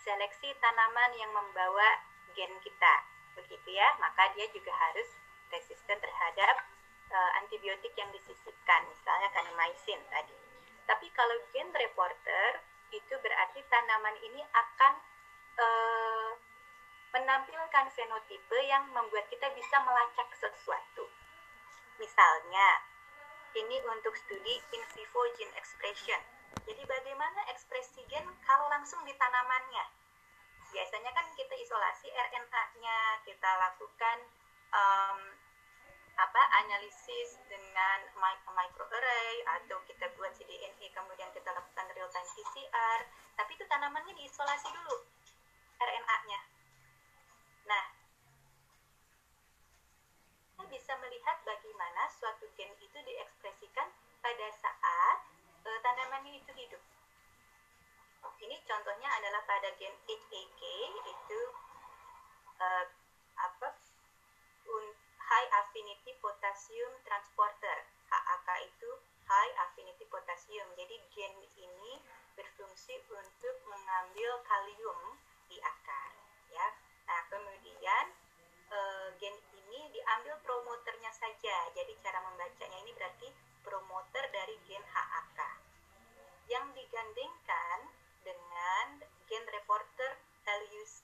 Seleksi tanaman yang membawa gen kita. Begitu ya, maka dia juga harus resisten terhadap uh, antibiotik yang disisipkan, misalnya kanamycin tadi. Tapi kalau gen reporter itu berarti tanaman ini akan uh, menampilkan fenotipe yang membuat kita bisa melacak sesuatu. Misalnya, ini untuk studi in vivo gene expression. Jadi bagaimana ekspresi gen kalau langsung di tanamannya? Biasanya kan kita isolasi RNA-nya, kita lakukan um, apa analisis dengan microarray atau kita buat cDNA kemudian kita lakukan real time PCR tapi itu tanamannya diisolasi dulu RNA-nya nah kita bisa melihat bagaimana suatu gen itu diekspresikan pada saat halamannya itu hidup. Ini contohnya adalah pada gen HAK itu uh, apa High Affinity Potassium Transporter HAK itu High Affinity Potassium. Jadi gen ini berfungsi untuk mengambil kalium di akar, ya. Nah kemudian uh, gen ini diambil promoternya saja. Jadi cara membacanya ini berarti promoter dari gen HAK yang digandingkan dengan gen reporter values.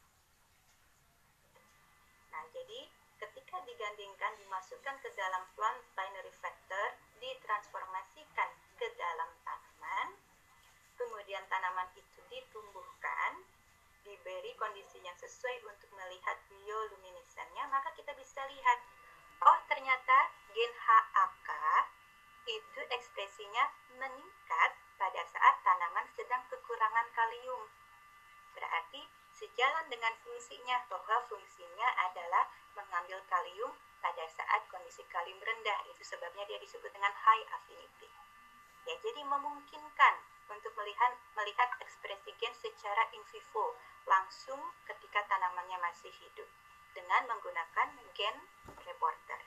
Nah, jadi ketika digandingkan dimasukkan ke dalam plant binary factor, ditransformasikan ke dalam tanaman, kemudian tanaman itu ditumbuhkan, diberi kondisi yang sesuai untuk melihat bioluminesennya, maka kita bisa lihat, oh ternyata gen HAK itu ekspresinya meningkat pada saat tanaman sedang kekurangan kalium. Berarti sejalan dengan fungsinya bahwa fungsinya adalah mengambil kalium pada saat kondisi kalium rendah. Itu sebabnya dia disebut dengan high affinity. Ya, jadi memungkinkan untuk melihat melihat ekspresi gen secara in vivo langsung ketika tanamannya masih hidup dengan menggunakan gen reporter.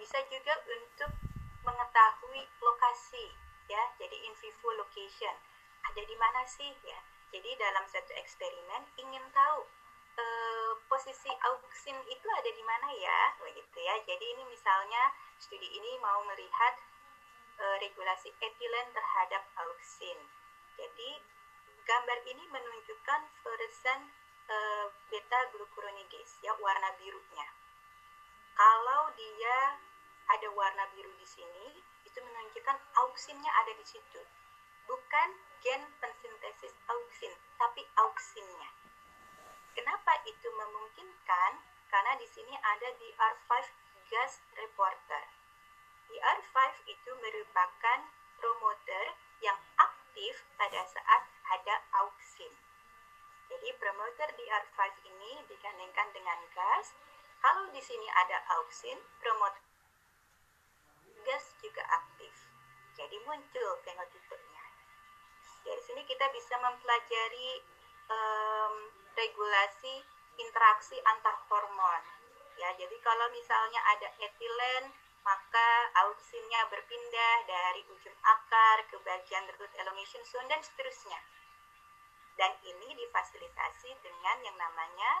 Bisa juga untuk mengetahui lokasi ya, jadi in vivo location. Ada di mana sih ya? Jadi dalam satu eksperimen ingin tahu eh, posisi auksin itu ada di mana ya, begitu ya. Jadi ini misalnya studi ini mau melihat eh, regulasi etilen terhadap auksin. Jadi gambar ini menunjukkan fluoresan eh, beta glucuronidase ya warna birunya. Kalau dia ada warna biru di sini, itu menunjukkan auksinnya ada di situ. Bukan gen pensintesis auksin, tapi auksinnya. Kenapa itu memungkinkan? Karena di sini ada DR5 gas reporter. DR5 itu merupakan promoter yang aktif pada saat ada auksin. Jadi promoter DR5 ini digandingkan dengan gas. Kalau di sini ada auksin, promoter gas juga aktif. Jadi muncul fenotipenya. Dari sini kita bisa mempelajari um, regulasi interaksi antar hormon. Ya, jadi kalau misalnya ada etilen, maka auksinnya berpindah dari ujung akar ke bagian root elongation zone dan seterusnya. Dan ini difasilitasi dengan yang namanya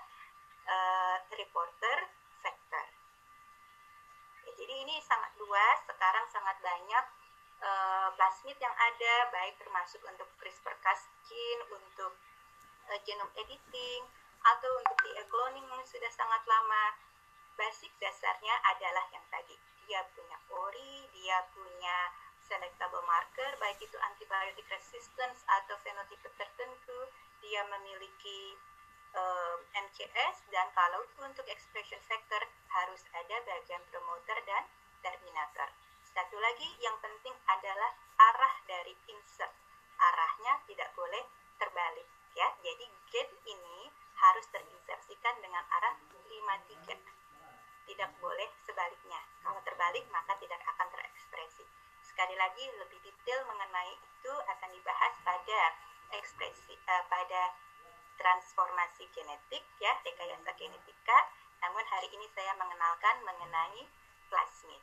uh, reporter jadi ini sangat luas, sekarang sangat banyak uh, plasmid yang ada, baik termasuk untuk CRISPR-Cas gene, untuk uh, genome editing, atau untuk DNA cloning yang sudah sangat lama. Basic dasarnya adalah yang tadi, dia punya ORI, dia punya selectable marker, baik itu antibiotic resistance atau fenotipe tertentu, dia memiliki MCS dan kalau untuk expression factor harus ada bagian promoter dan terminator. Satu lagi yang penting adalah arah dari insert. Arahnya tidak boleh terbalik ya. Jadi gen ini harus terinsersikan dengan arah 53. Tidak boleh sebaliknya. Kalau terbalik maka tidak akan terekspresi. Sekali lagi lebih detail mengenai itu akan dibahas pada ekspresi uh, pada transformasi genetik ya rekayasa genetika namun hari ini saya mengenalkan mengenai plasmid.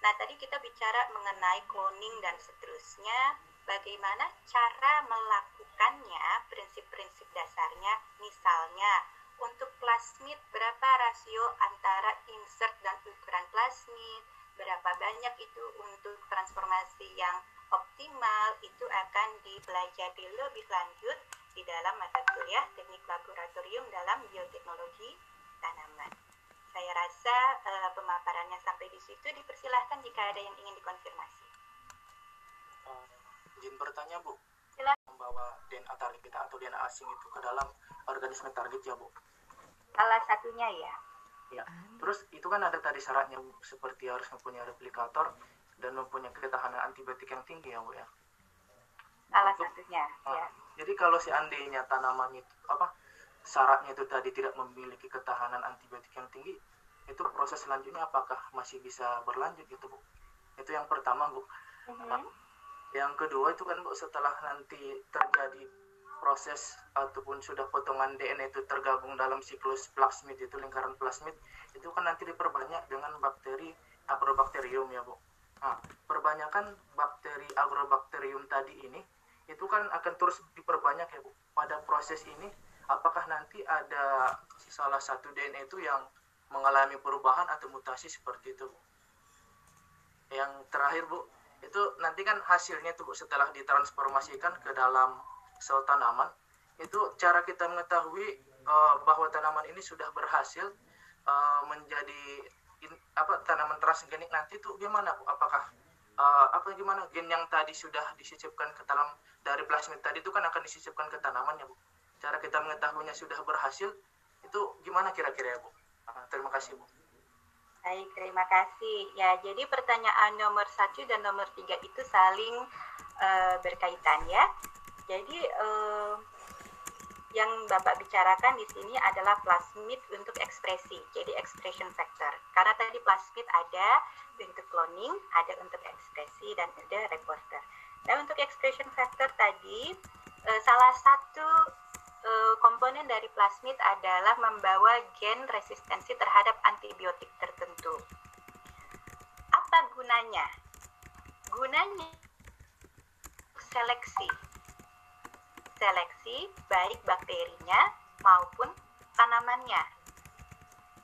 Nah tadi kita bicara mengenai cloning dan seterusnya. Bagaimana cara melakukannya prinsip-prinsip dasarnya? Misalnya untuk plasmid berapa rasio antara insert dan ukuran plasmid? Berapa banyak itu untuk transformasi yang optimal? Itu akan dipelajari lebih lanjut di dalam mata kuliah teknik laboratorium dalam bioteknologi tanaman. Saya rasa uh, pemaparannya sampai di situ dipersilahkan jika ada yang ingin dikonfirmasi. Uh, izin bertanya Bu. Silakan. Membawa DNA target kita atau DNA asing itu ke dalam organisme target ya Bu. Salah satunya ya. Ya. Terus itu kan ada tadi syaratnya Bu, seperti harus mempunyai replikator dan mempunyai ketahanan antibiotik yang tinggi ya Bu ya. Salah Untuk, satunya uh, ya jadi kalau seandainya tanaman itu apa syaratnya itu tadi tidak memiliki ketahanan antibiotik yang tinggi, itu proses selanjutnya apakah masih bisa berlanjut gitu bu? Itu yang pertama bu. Mm-hmm. Yang kedua itu kan bu setelah nanti terjadi proses ataupun sudah potongan DNA itu tergabung dalam siklus plasmid itu lingkaran plasmid itu kan nanti diperbanyak dengan bakteri agrobakterium ya bu. Nah, perbanyakan bakteri agrobakterium tadi ini itu kan akan terus diperbanyak ya Bu. Pada proses ini apakah nanti ada salah satu DNA itu yang mengalami perubahan atau mutasi seperti itu Bu? Yang terakhir Bu, itu nanti kan hasilnya tuh Bu setelah ditransformasikan ke dalam sel tanaman, itu cara kita mengetahui uh, bahwa tanaman ini sudah berhasil uh, menjadi in, apa tanaman transgenik nanti itu gimana bu apakah uh, apa gimana gen yang tadi sudah disisipkan ke dalam dari plasmid tadi itu kan akan disisipkan ke tanaman ya bu cara kita mengetahuinya sudah berhasil itu gimana kira-kira ya bu uh, terima kasih bu Baik, terima kasih. Ya, jadi pertanyaan nomor satu dan nomor tiga itu saling uh, berkaitan ya. Jadi uh, yang Bapak bicarakan di sini adalah plasmid untuk ekspresi, jadi expression factor. Karena tadi plasmid ada untuk cloning, ada untuk ekspresi, dan ada reporter. Nah, untuk expression factor tadi, eh, salah satu eh, komponen dari plasmid adalah membawa gen resistensi terhadap antibiotik tertentu. Apa gunanya? Gunanya seleksi seleksi baik bakterinya maupun tanamannya.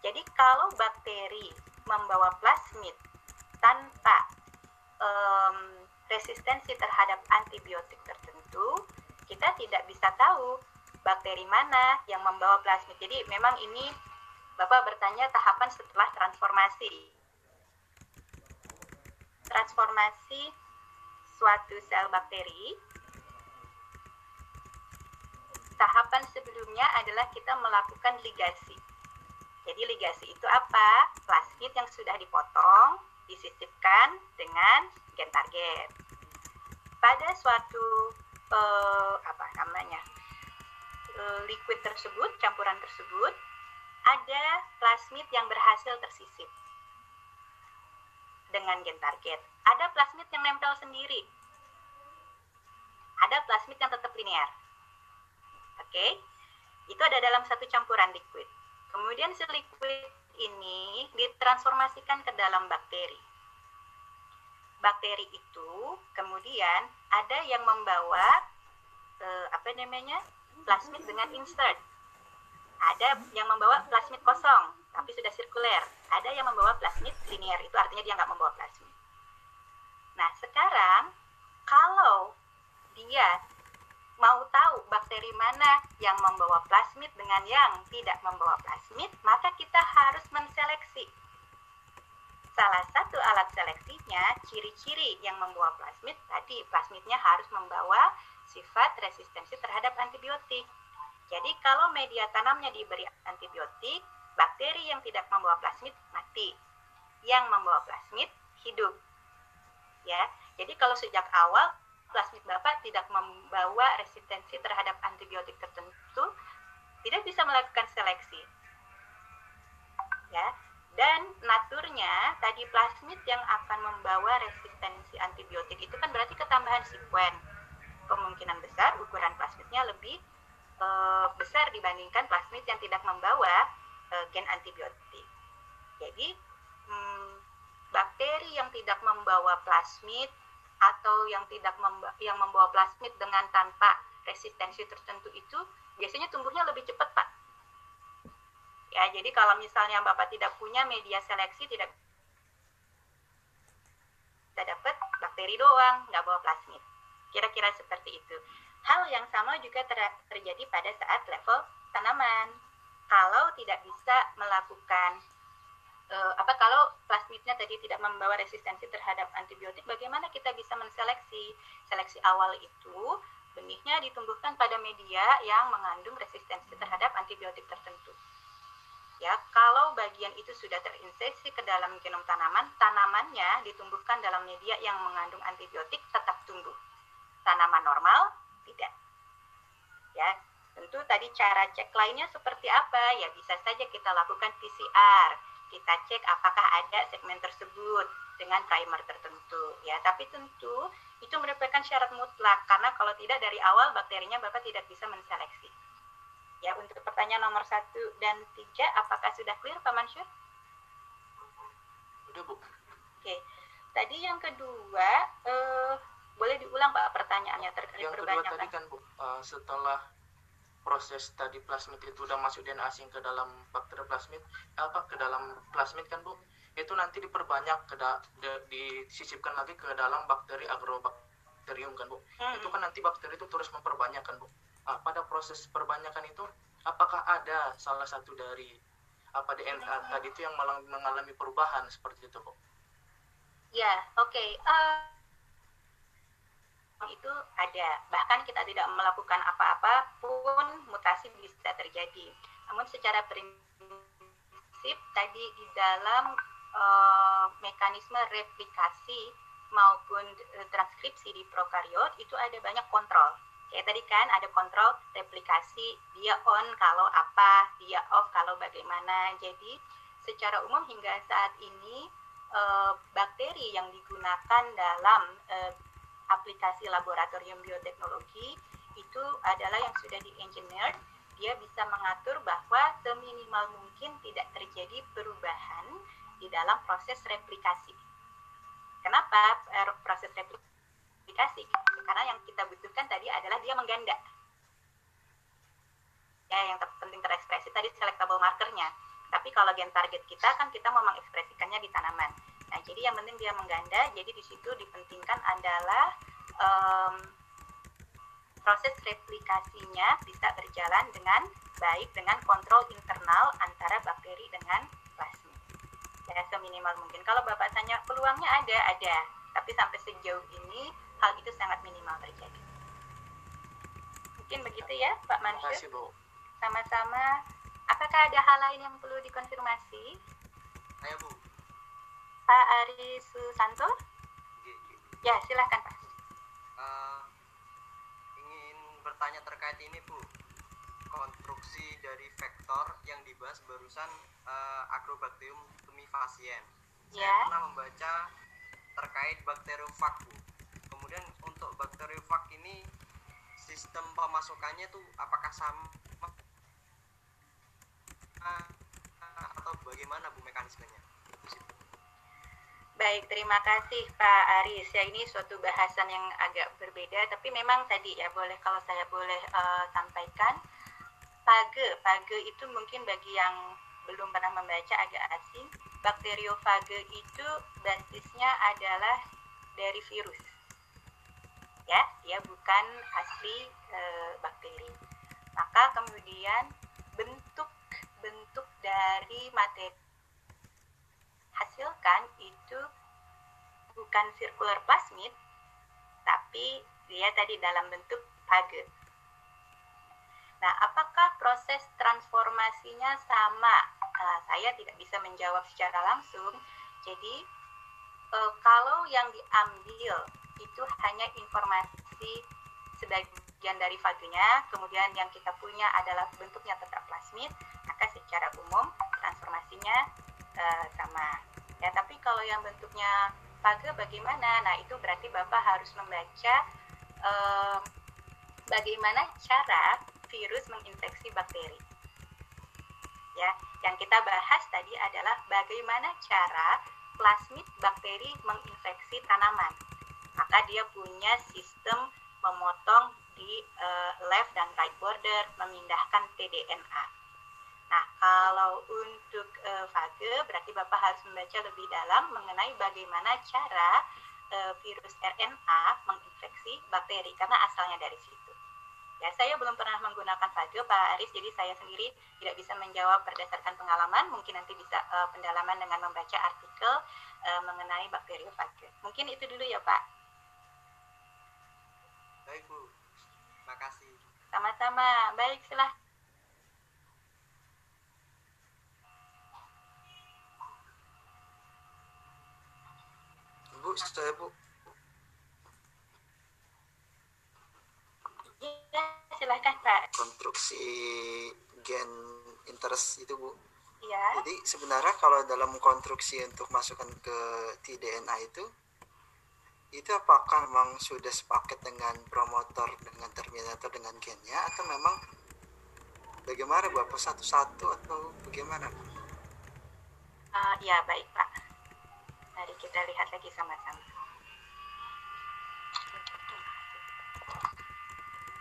Jadi kalau bakteri membawa plasmid tanpa um, resistensi terhadap antibiotik tertentu, kita tidak bisa tahu bakteri mana yang membawa plasmid. Jadi memang ini Bapak bertanya tahapan setelah transformasi. Transformasi suatu sel bakteri tahapan sebelumnya adalah kita melakukan ligasi. Jadi ligasi itu apa? Plasmid yang sudah dipotong, disisipkan dengan gen target. Pada suatu eh, apa namanya eh, liquid tersebut, campuran tersebut, ada plasmid yang berhasil tersisip dengan gen target. Ada plasmid yang nempel sendiri. Ada plasmid yang tetap linear. Oke, itu ada dalam satu campuran liquid. Kemudian si liquid ini ditransformasikan ke dalam bakteri. Bakteri itu kemudian ada yang membawa eh, apa namanya plasmid dengan insert. Ada yang membawa plasmid kosong, tapi sudah sirkuler. Ada yang membawa plasmid linear, itu artinya dia nggak membawa plasmid. Nah, sekarang kalau dia mau tahu bakteri mana yang membawa plasmid dengan yang tidak membawa plasmid, maka kita harus menseleksi. Salah satu alat seleksinya, ciri-ciri yang membawa plasmid, tadi plasmidnya harus membawa sifat resistensi terhadap antibiotik. Jadi kalau media tanamnya diberi antibiotik, bakteri yang tidak membawa plasmid mati. Yang membawa plasmid hidup. Ya. Jadi kalau sejak awal plasmid Bapak tidak membawa resistensi terhadap antibiotik tertentu, tidak bisa melakukan seleksi. Ya, dan naturnya tadi plasmid yang akan membawa resistensi antibiotik itu kan berarti ketambahan sekuen. Kemungkinan besar ukuran plasmidnya lebih e, besar dibandingkan plasmid yang tidak membawa e, gen antibiotik. Jadi hmm, bakteri yang tidak membawa plasmid atau yang tidak memba yang membawa plasmid dengan tanpa resistensi tertentu itu biasanya tumbuhnya lebih cepat pak. Ya jadi kalau misalnya bapak tidak punya media seleksi tidak bisa dapat bakteri doang nggak bawa plasmid. Kira-kira seperti itu. Hal yang sama juga ter terjadi pada saat level tanaman. Kalau tidak bisa melakukan uh, apa kalau plasmidnya tadi tidak membawa resistensi terhadap antibiotik, bagaimana kita bisa menseleksi? Seleksi awal itu benihnya ditumbuhkan pada media yang mengandung resistensi terhadap antibiotik tertentu. Ya, kalau bagian itu sudah terinfeksi ke dalam genom tanaman, tanamannya ditumbuhkan dalam media yang mengandung antibiotik tetap tumbuh. Tanaman normal tidak. Ya, tentu tadi cara cek lainnya seperti apa? Ya bisa saja kita lakukan PCR kita cek apakah ada segmen tersebut dengan primer tertentu ya tapi tentu itu merupakan syarat mutlak karena kalau tidak dari awal bakterinya bapak tidak bisa menseleksi ya untuk pertanyaan nomor satu dan tiga apakah sudah clear pak Mansur? Udah bu. Oke tadi yang kedua eh, boleh diulang pak pertanyaannya terkait yang kedua tadi kan bu uh, setelah proses tadi plasmid itu udah masuk DNA asing ke dalam bakteri plasmid apa ke dalam plasmid kan bu itu nanti diperbanyak ke da, de, disisipkan lagi ke dalam bakteri agrobakterium kan bu hmm. itu kan nanti bakteri itu terus memperbanyak kan bu nah, pada proses perbanyakan itu apakah ada salah satu dari apa DNA tadi itu yang mengalami perubahan seperti itu, Bu? Ya, oke. Okay. Uh, eh, itu ada. Bahkan kita tidak melakukan apa-apa pun mutasi bisa terjadi. Namun secara prinsip tadi di dalam uh, mekanisme replikasi maupun transkripsi di prokariot itu ada banyak kontrol Kayak tadi kan ada kontrol replikasi, dia on kalau apa, dia off kalau bagaimana. Jadi secara umum hingga saat ini e, bakteri yang digunakan dalam e, aplikasi laboratorium bioteknologi itu adalah yang sudah di-engineer. Dia bisa mengatur bahwa seminimal mungkin tidak terjadi perubahan di dalam proses replikasi. Kenapa eh, proses replikasi? karena yang kita butuhkan tadi adalah dia mengganda ya yang terpenting terekspresi tadi selectable markernya tapi kalau gen target kita kan kita mau mengekspresikannya di tanaman nah jadi yang penting dia mengganda jadi di situ dipentingkan adalah um, proses replikasinya bisa berjalan dengan baik dengan kontrol internal antara bakteri dengan plasmid ya seminimal mungkin kalau bapak tanya peluangnya ada ada tapi sampai sejauh ini hal itu sangat minimal terjadi. Mungkin begitu ya, Pak Mansur. Sama-sama. Apakah ada hal lain yang perlu dikonfirmasi? Saya Bu. Pak Ari Susanto? Ya, silahkan Pak. Uh, ingin bertanya terkait ini Bu. Konstruksi dari vektor yang dibahas barusan uh, Agrobacterium tumifacien. Saya ya. pernah membaca terkait bakteriofag Bu kemudian untuk bakteriofag ini sistem pemasukannya tuh apakah sama atau bagaimana Baik, terima kasih Pak Aris. Ya ini suatu bahasan yang agak berbeda, tapi memang tadi ya boleh kalau saya boleh uh, sampaikan, page, page itu mungkin bagi yang belum pernah membaca agak asing. Bakteriofage itu basisnya adalah dari virus ya dia bukan asli e, bakteri maka kemudian bentuk bentuk dari materi hasilkan itu bukan circular plasmid tapi dia tadi dalam bentuk page Nah, apakah proses transformasinya sama? Nah, saya tidak bisa menjawab secara langsung. Jadi, e, kalau yang diambil itu hanya informasi sebagian dari fagenya, kemudian yang kita punya adalah bentuknya tetap plasmid, maka secara umum transformasinya uh, sama. Ya, tapi kalau yang bentuknya bagaimana? Nah, itu berarti Bapak harus membaca uh, bagaimana cara virus menginfeksi bakteri. Ya, yang kita bahas tadi adalah bagaimana cara plasmid bakteri menginfeksi tanaman maka dia punya sistem memotong di uh, left dan right border, memindahkan tDNA. Nah, kalau untuk uh, fage, berarti Bapak harus membaca lebih dalam mengenai bagaimana cara uh, virus RNA menginfeksi bakteri, karena asalnya dari situ. Ya, saya belum pernah menggunakan fage, Pak Aris, jadi saya sendiri tidak bisa menjawab berdasarkan pengalaman. Mungkin nanti bisa uh, pendalaman dengan membaca artikel uh, mengenai bakteriofage. Mungkin itu dulu ya, Pak. Baik Bu, makasih. Sama-sama, baik silah. Bu, saya Bu. Ya, silahkan Pak. Konstruksi gen interest itu Bu. Iya. Jadi sebenarnya kalau dalam konstruksi untuk masukkan ke tDNA itu itu apakah memang sudah sepaket dengan promotor dengan terminator dengan gennya atau memang bagaimana bu apa satu-satu atau bagaimana uh, ya baik pak mari kita lihat lagi sama-sama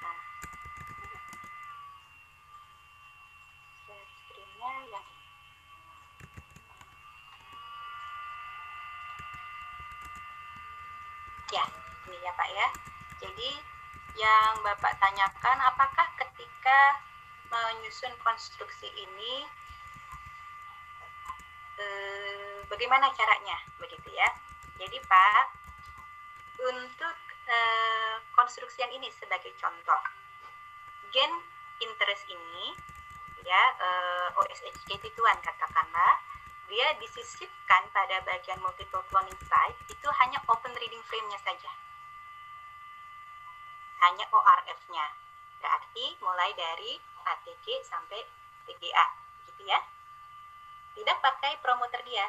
nah, yang Ya, ini ya Pak ya. Jadi yang Bapak tanyakan apakah ketika menyusun konstruksi ini eh, bagaimana caranya begitu ya. Jadi Pak, untuk eh, konstruksi yang ini sebagai contoh, gen interest ini ya eh, OSHK Tituan katakanlah dia disisipkan pada bagian multiple cloning site itu hanya open reading frame-nya saja. Hanya ORF-nya. Berarti mulai dari ATG sampai TGA, gitu ya. Tidak pakai promoter dia.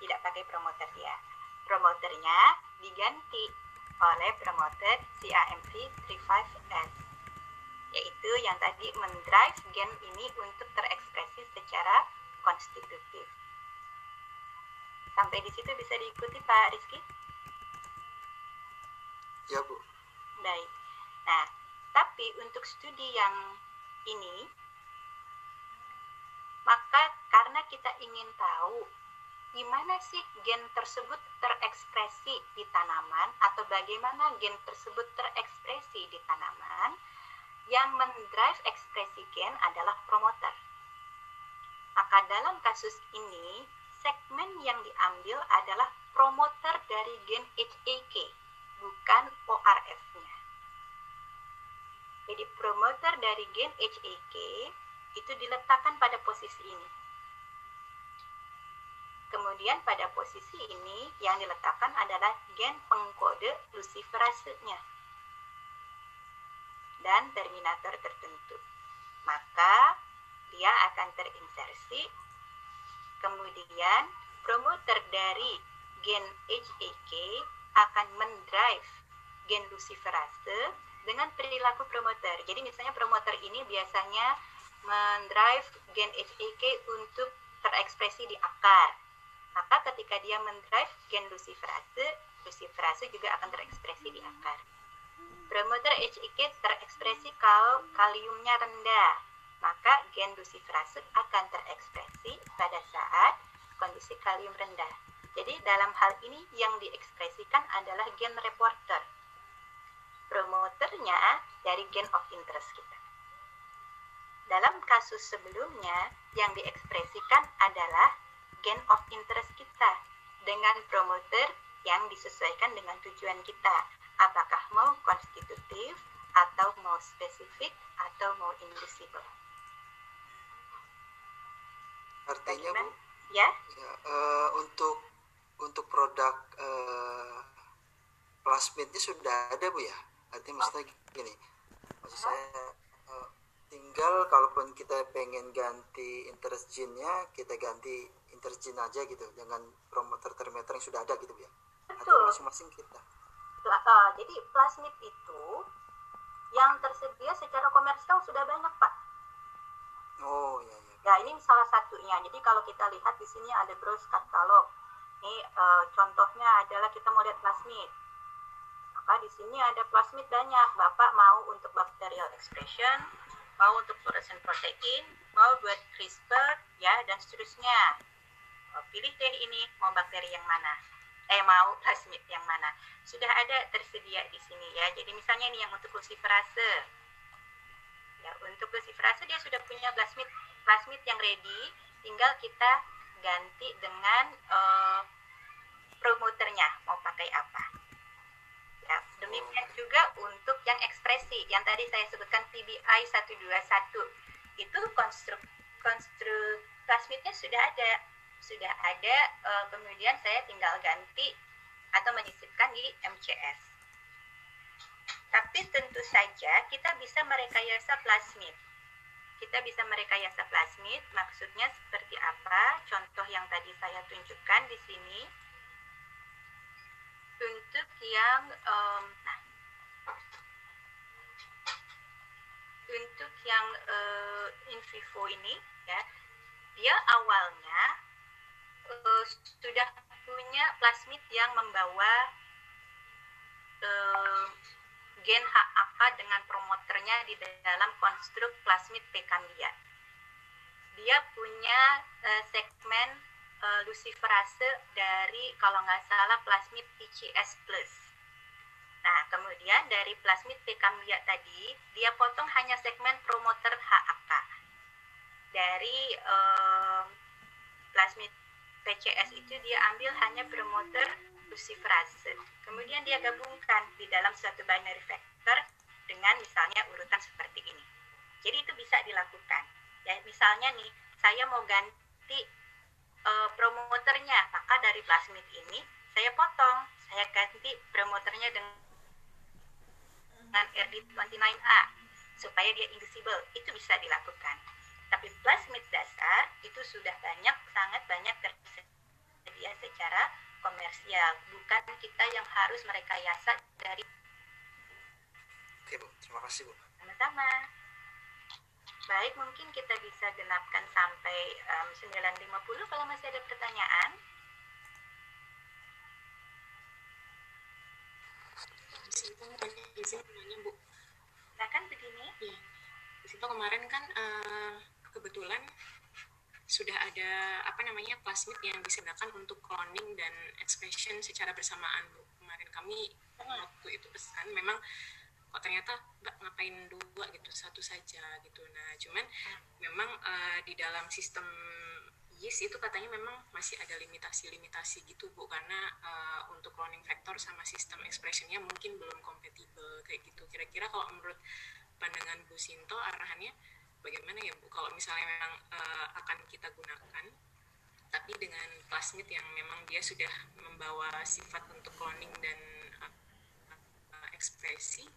Tidak pakai promoter dia. Promoternya diganti oleh promoter CAMV 35S yaitu yang tadi mendrive gen ini untuk terekspresi secara konstitutif. Sampai di situ bisa diikuti Pak Rizky? Ya Bu. Baik. Nah, tapi untuk studi yang ini, maka karena kita ingin tahu gimana sih gen tersebut terekspresi di tanaman atau bagaimana gen tersebut terekspresi di tanaman, yang mendrive ekspresi gen adalah promoter. Maka dalam kasus ini, segmen yang diambil adalah promoter dari gen HAK, bukan ORF-nya. Jadi promoter dari gen HAK itu diletakkan pada posisi ini. Kemudian pada posisi ini yang diletakkan adalah gen pengkode luciferase-nya dan terminator tertentu. Maka dia akan terinsersi. Kemudian promoter dari gen HAK akan mendrive gen luciferase dengan perilaku promoter. Jadi misalnya promoter ini biasanya mendrive gen HAK untuk terekspresi di akar. Maka ketika dia mendrive gen luciferase, luciferase juga akan terekspresi di akar. Promoter HIK terekspresi kalau kaliumnya rendah, maka gen luciferase akan terekspresi pada saat kondisi kalium rendah. Jadi dalam hal ini yang diekspresikan adalah gen reporter. Promoternya dari gen of interest kita. Dalam kasus sebelumnya, yang diekspresikan adalah gen of interest kita dengan promoter yang disesuaikan dengan tujuan kita apakah mau konstitutif atau mau spesifik atau mau invisible. Artinya Bu, Ya, ya, eh, untuk untuk produk uh, plasmidnya sudah ada Bu ya? Artinya maksudnya gini, maksud saya eh, tinggal kalaupun kita pengen ganti interest gene-nya, kita ganti interest gene aja gitu dengan promoter termometer yang sudah ada gitu ya? Betul. masing-masing kita? Pla- uh, jadi plasmid itu yang tersedia secara komersial sudah banyak Pak. Oh ya ya. Ya ini salah satunya. Jadi kalau kita lihat di sini ada browse katalog. Ini uh, contohnya adalah kita mau lihat plasmid. Maka di sini ada plasmid banyak. Bapak mau untuk bacterial expression, mau untuk fluorescent protein, mau buat CRISPR, ya dan seterusnya. Pilih deh ini mau bakteri yang mana. Eh mau plasmid yang mana. Sudah ada tersedia di sini ya. Jadi misalnya ini yang untuk luciferase. Ya, untuk luciferase dia sudah punya plasmid plasmid yang ready, tinggal kita ganti dengan eh, promoternya mau pakai apa. Ya, demikian juga untuk yang ekspresi yang tadi saya sebutkan PBI 121 itu konstruk konstruk plasmidnya sudah ada sudah ada eh, kemudian saya tinggal ganti atau menyisipkan di MCS. Tapi tentu saja kita bisa merekayasa plasmid. Kita bisa merekayasa plasmid, maksudnya seperti apa? Contoh yang tadi saya tunjukkan di sini. Untuk yang nah, untuk yang eh, in vivo ini ya, dia awalnya eh, sudah punya plasmid yang membawa eh, gen HAK dengan promoternya di dalam konstruk plasmid pekambia. Dia punya eh, segmen eh, luciferase dari kalau nggak salah plasmid plus. Nah, kemudian dari plasmid pekambia tadi, dia potong hanya segmen promoter HAK. Dari eh, plasmid PCS itu dia ambil hanya promoter luciferase. Kemudian dia gabungkan di dalam suatu binary vector dengan misalnya urutan seperti ini. Jadi itu bisa dilakukan. Ya, misalnya nih, saya mau ganti uh, promoternya, maka dari plasmid ini saya potong, saya ganti promoternya dengan RD29A supaya dia invisible. Itu bisa dilakukan. Tapi plasmid dasar itu sudah banyak, sangat banyak tersedia secara komersial. Bukan kita yang harus merekayasa dari Oke Bu, terima kasih Bu. Sama-sama. Baik, mungkin kita bisa genapkan sampai um, 9.50 kalau masih ada pertanyaan. izin nanya Bu. Silakan begini. Iya. Di situ kemarin kan uh, kebetulan sudah ada apa namanya plasmid yang digunakan untuk cloning dan expression secara bersamaan Bu. Kemarin kami waktu itu pesan memang kok ternyata mbak ngapain dua? gitu satu saja gitu. Nah cuman memang uh, di dalam sistem YIS itu katanya memang masih ada limitasi-limitasi gitu bu karena uh, untuk cloning vector sama sistem expressionnya mungkin belum kompatibel kayak gitu. Kira-kira kalau menurut pandangan Bu Sinto arahannya bagaimana ya bu kalau misalnya memang uh, akan kita gunakan tapi dengan plasmid yang memang dia sudah membawa sifat untuk cloning dan uh, ekspresi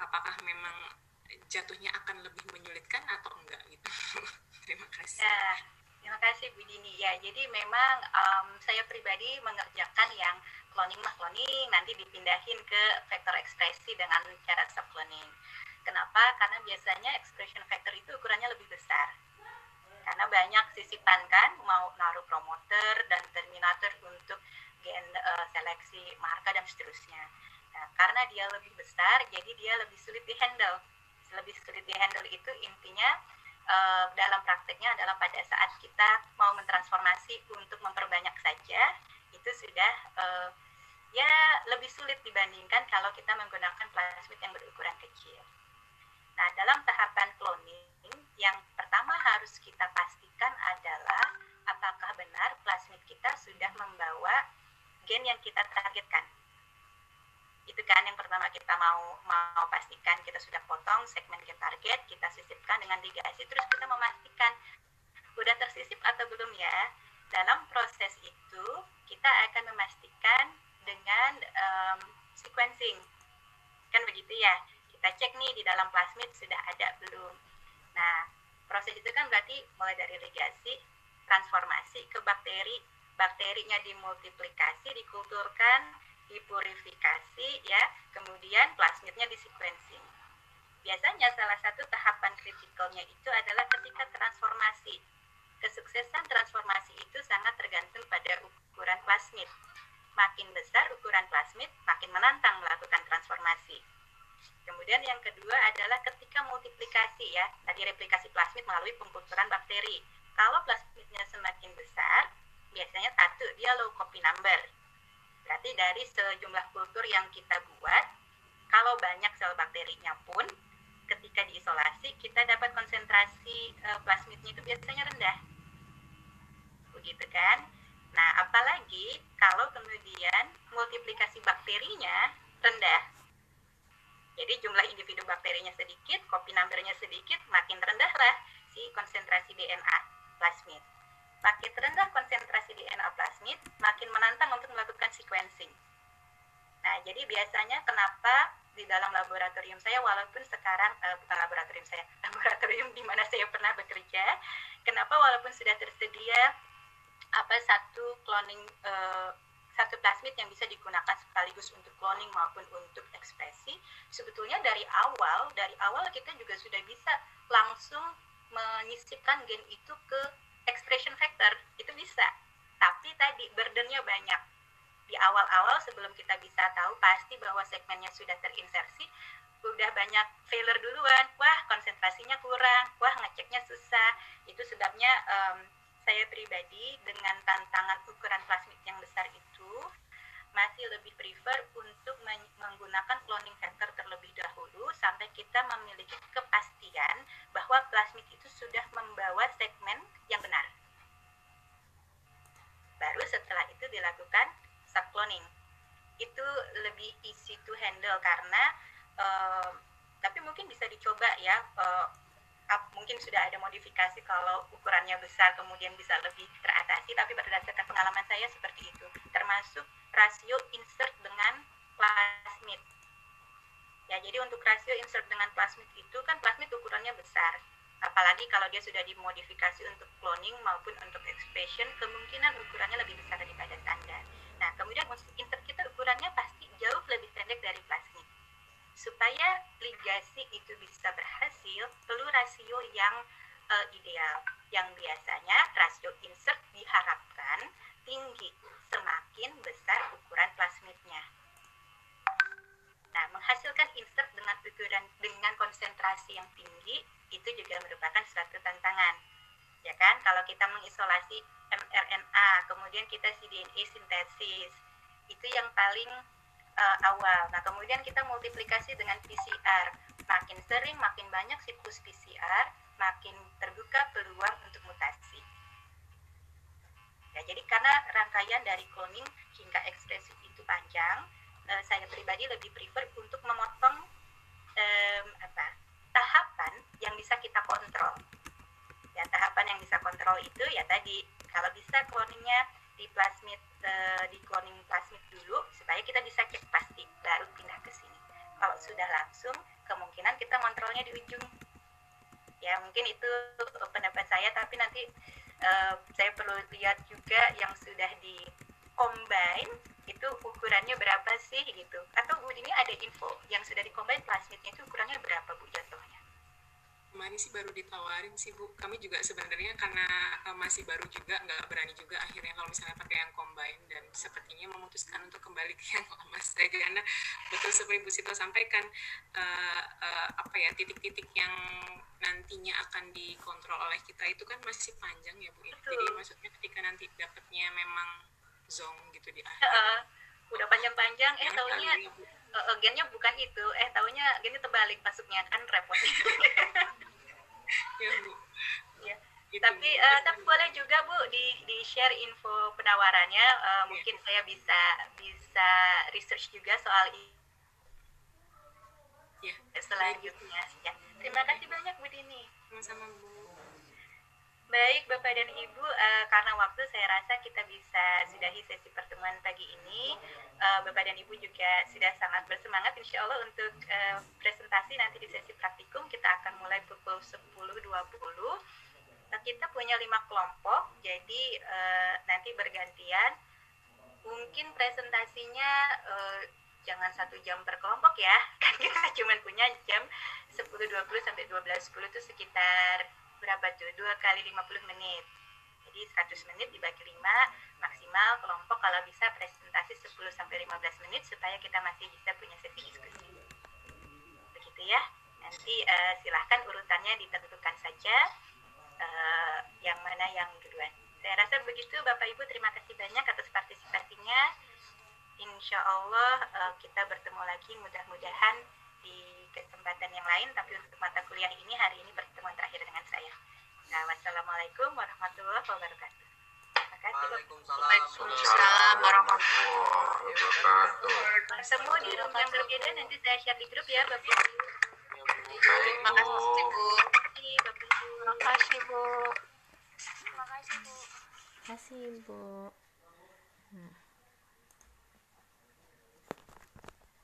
apakah memang jatuhnya akan lebih menyulitkan atau enggak gitu *laughs* terima kasih ya Terima kasih Bu Dini. Ya, jadi memang um, saya pribadi mengerjakan yang cloning mah cloning, nanti dipindahin ke vektor ekspresi dengan cara subcloning. Kenapa? Karena biasanya expression vector itu ukurannya lebih besar. Karena banyak sisipan kan, mau naruh promoter dan terminator untuk gen uh, seleksi marka dan seterusnya. Nah, karena dia lebih besar, jadi dia lebih sulit dihandle. Lebih sulit dihandle itu intinya uh, dalam prakteknya adalah pada saat kita mau mentransformasi untuk memperbanyak saja itu sudah uh, ya lebih sulit dibandingkan kalau kita menggunakan plasmid yang berukuran kecil. Nah, dalam tahapan cloning yang pertama harus kita pastikan adalah apakah benar plasmid kita sudah membawa gen yang kita targetkan. Itu kan yang pertama kita mau mau pastikan kita sudah potong segmen ke target kita sisipkan dengan ligasi terus kita memastikan udah tersisip atau belum ya. Dalam proses itu kita akan memastikan dengan um, sequencing. Kan begitu ya kita cek nih di dalam plasmid sudah ada belum nah proses itu kan berarti mulai dari ligasi transformasi ke bakteri bakterinya dimultiplikasi dikulturkan dipurifikasi ya, kemudian plasmidnya di sequencing. Biasanya salah satu tahapan kritikalnya itu adalah ketika transformasi. Kesuksesan transformasi itu sangat tergantung pada ukuran plasmid. Makin besar ukuran plasmid, makin menantang melakukan transformasi. Kemudian yang kedua adalah ketika multiplikasi ya, tadi replikasi plasmid melalui pengkulturan bakteri. Kalau plasmidnya semakin besar, biasanya satu, dia low copy number Berarti dari sejumlah kultur yang kita buat, kalau banyak sel bakterinya pun, ketika diisolasi, kita dapat konsentrasi e, plasmidnya itu biasanya rendah. Begitu kan? Nah, apalagi kalau kemudian multiplikasi bakterinya rendah. Jadi jumlah individu bakterinya sedikit, copy numbernya sedikit, makin rendahlah si konsentrasi DNA plasmid. Makin rendah konsentrasi DNA plasmid, makin menantang untuk melakukan sequencing. Nah, jadi biasanya kenapa di dalam laboratorium saya, walaupun sekarang, uh, bukan laboratorium saya, *laughs* laboratorium di mana saya pernah bekerja, kenapa walaupun sudah tersedia apa satu cloning uh, satu plasmid yang bisa digunakan sekaligus untuk cloning maupun untuk ekspresi, sebetulnya dari awal, dari awal kita juga sudah bisa langsung menyisipkan gen itu ke expression factor. Itu bisa. Tapi tadi burdennya banyak. Di awal-awal sebelum kita bisa tahu pasti bahwa segmennya sudah terinsersi udah banyak failure duluan. Wah konsentrasinya kurang. Wah ngeceknya susah. Itu sebabnya um, saya pribadi dengan tantangan ukuran plasmid yang besar itu masih lebih prefer untuk menggunakan cloning factor terlebih dahulu sampai kita memiliki kepastian bahwa plasmid itu sudah membawa segmen yang benar. Baru setelah itu dilakukan subcloning. Itu lebih easy to handle karena uh, tapi mungkin bisa dicoba ya uh, mungkin sudah ada modifikasi kalau ukurannya besar kemudian bisa lebih teratasi tapi berdasarkan pengalaman saya seperti itu. Termasuk rasio insert dengan plasmid. Ya jadi untuk rasio insert dengan plasmid itu kan plasmid ukurannya besar. Apalagi kalau dia sudah dimodifikasi untuk cloning maupun untuk expression kemungkinan ukurannya lebih besar daripada standar. Nah kemudian untuk insert kita ukurannya pasti jauh lebih pendek dari plasmid supaya ligasi itu bisa berhasil perlu rasio yang uh, ideal yang biasanya rasio insert diharapkan tinggi semakin besar ukuran plasmidnya. Nah, menghasilkan insert dengan ukuran dengan konsentrasi yang tinggi itu juga merupakan suatu tantangan. Ya kan? Kalau kita mengisolasi mRNA, kemudian kita cDNA sintesis, itu yang paling uh, awal. Nah, kemudian kita multiplikasi dengan PCR. Makin sering, makin banyak siklus PCR, makin terbuka peluang untuk mutasi. Ya, jadi karena rangkaian dari cloning hingga ekspresi itu panjang, uh, saya pribadi lebih prefer untuk memotong um, apa tahapan yang bisa kita kontrol. Ya, tahapan yang bisa kontrol itu ya tadi kalau bisa cloningnya di plasmid uh, di cloning plasmid dulu supaya kita bisa cek pasti baru pindah ke sini. Kalau sudah langsung kemungkinan kita kontrolnya di ujung. Ya mungkin itu pendapat saya tapi nanti uh, saya perlu lihat juga yang sudah di combine itu ukurannya berapa sih gitu. Atau Bu ini ada info yang sudah di combine plasmidnya itu ukurannya berapa Bu jatuhnya? Kemarin sih baru ditawarin sih bu. Kami juga sebenarnya karena uh, masih baru juga nggak berani juga akhirnya kalau misalnya pakai yang combine dan sepertinya memutuskan untuk kembali ke yang lama *laughs* saja. Karena betul seperti Bu Sito sampaikan uh, uh, apa ya titik-titik yang nantinya akan dikontrol oleh kita itu kan masih panjang ya bu ya. jadi maksudnya ketika nanti dapatnya memang zong gitu di akhir. Uh, udah panjang-panjang. Eh tahunya uh, gennya bukan itu. Eh tahunya gennya terbalik masuknya kan repot. Ya bu. Ya gitu. tapi uh, tapi boleh juga bu di di share info penawarannya. Uh, mungkin saya bisa bisa research juga soal ini ya selanjutnya. Ya terima kasih banyak bu Dini. Sama-sama bu Baik Bapak dan Ibu, uh, karena waktu saya rasa kita bisa sudahi sesi pertemuan pagi ini. Uh, Bapak dan Ibu juga sudah sangat bersemangat insya Allah untuk uh, presentasi nanti di sesi praktikum. Kita akan mulai pukul 10.20. Nah, kita punya lima kelompok, jadi uh, nanti bergantian. Mungkin presentasinya uh, jangan satu jam per kelompok ya, *laughs* kan kita cuma punya jam 10.20 sampai 12.10 itu sekitar berapa tuh? Dua kali 50 menit. Jadi 100 menit dibagi 5, maksimal kelompok kalau bisa presentasi 10 sampai 15 menit supaya kita masih bisa punya sesi diskusi. Begitu ya. Nanti uh, silahkan urutannya ditentukan saja uh, yang mana yang duluan. Saya rasa begitu Bapak Ibu terima kasih banyak atas partisipasinya. Insya Allah uh, kita bertemu lagi mudah-mudahan kesempatan yang lain, tapi untuk mata kuliah ini hari ini pertemuan terakhir dengan saya. Nah, wassalamualaikum warahmatullahi wabarakatuh. Waalaikumsalam warahmatullahi wabarakatuh. Bertemu di room yang berbeda nanti saya share di grup ya, Bapak Ibu. Terima kasih, Bu. Terima kasih, Bu. Terima kasih, Bu. Terima kasih, Bu.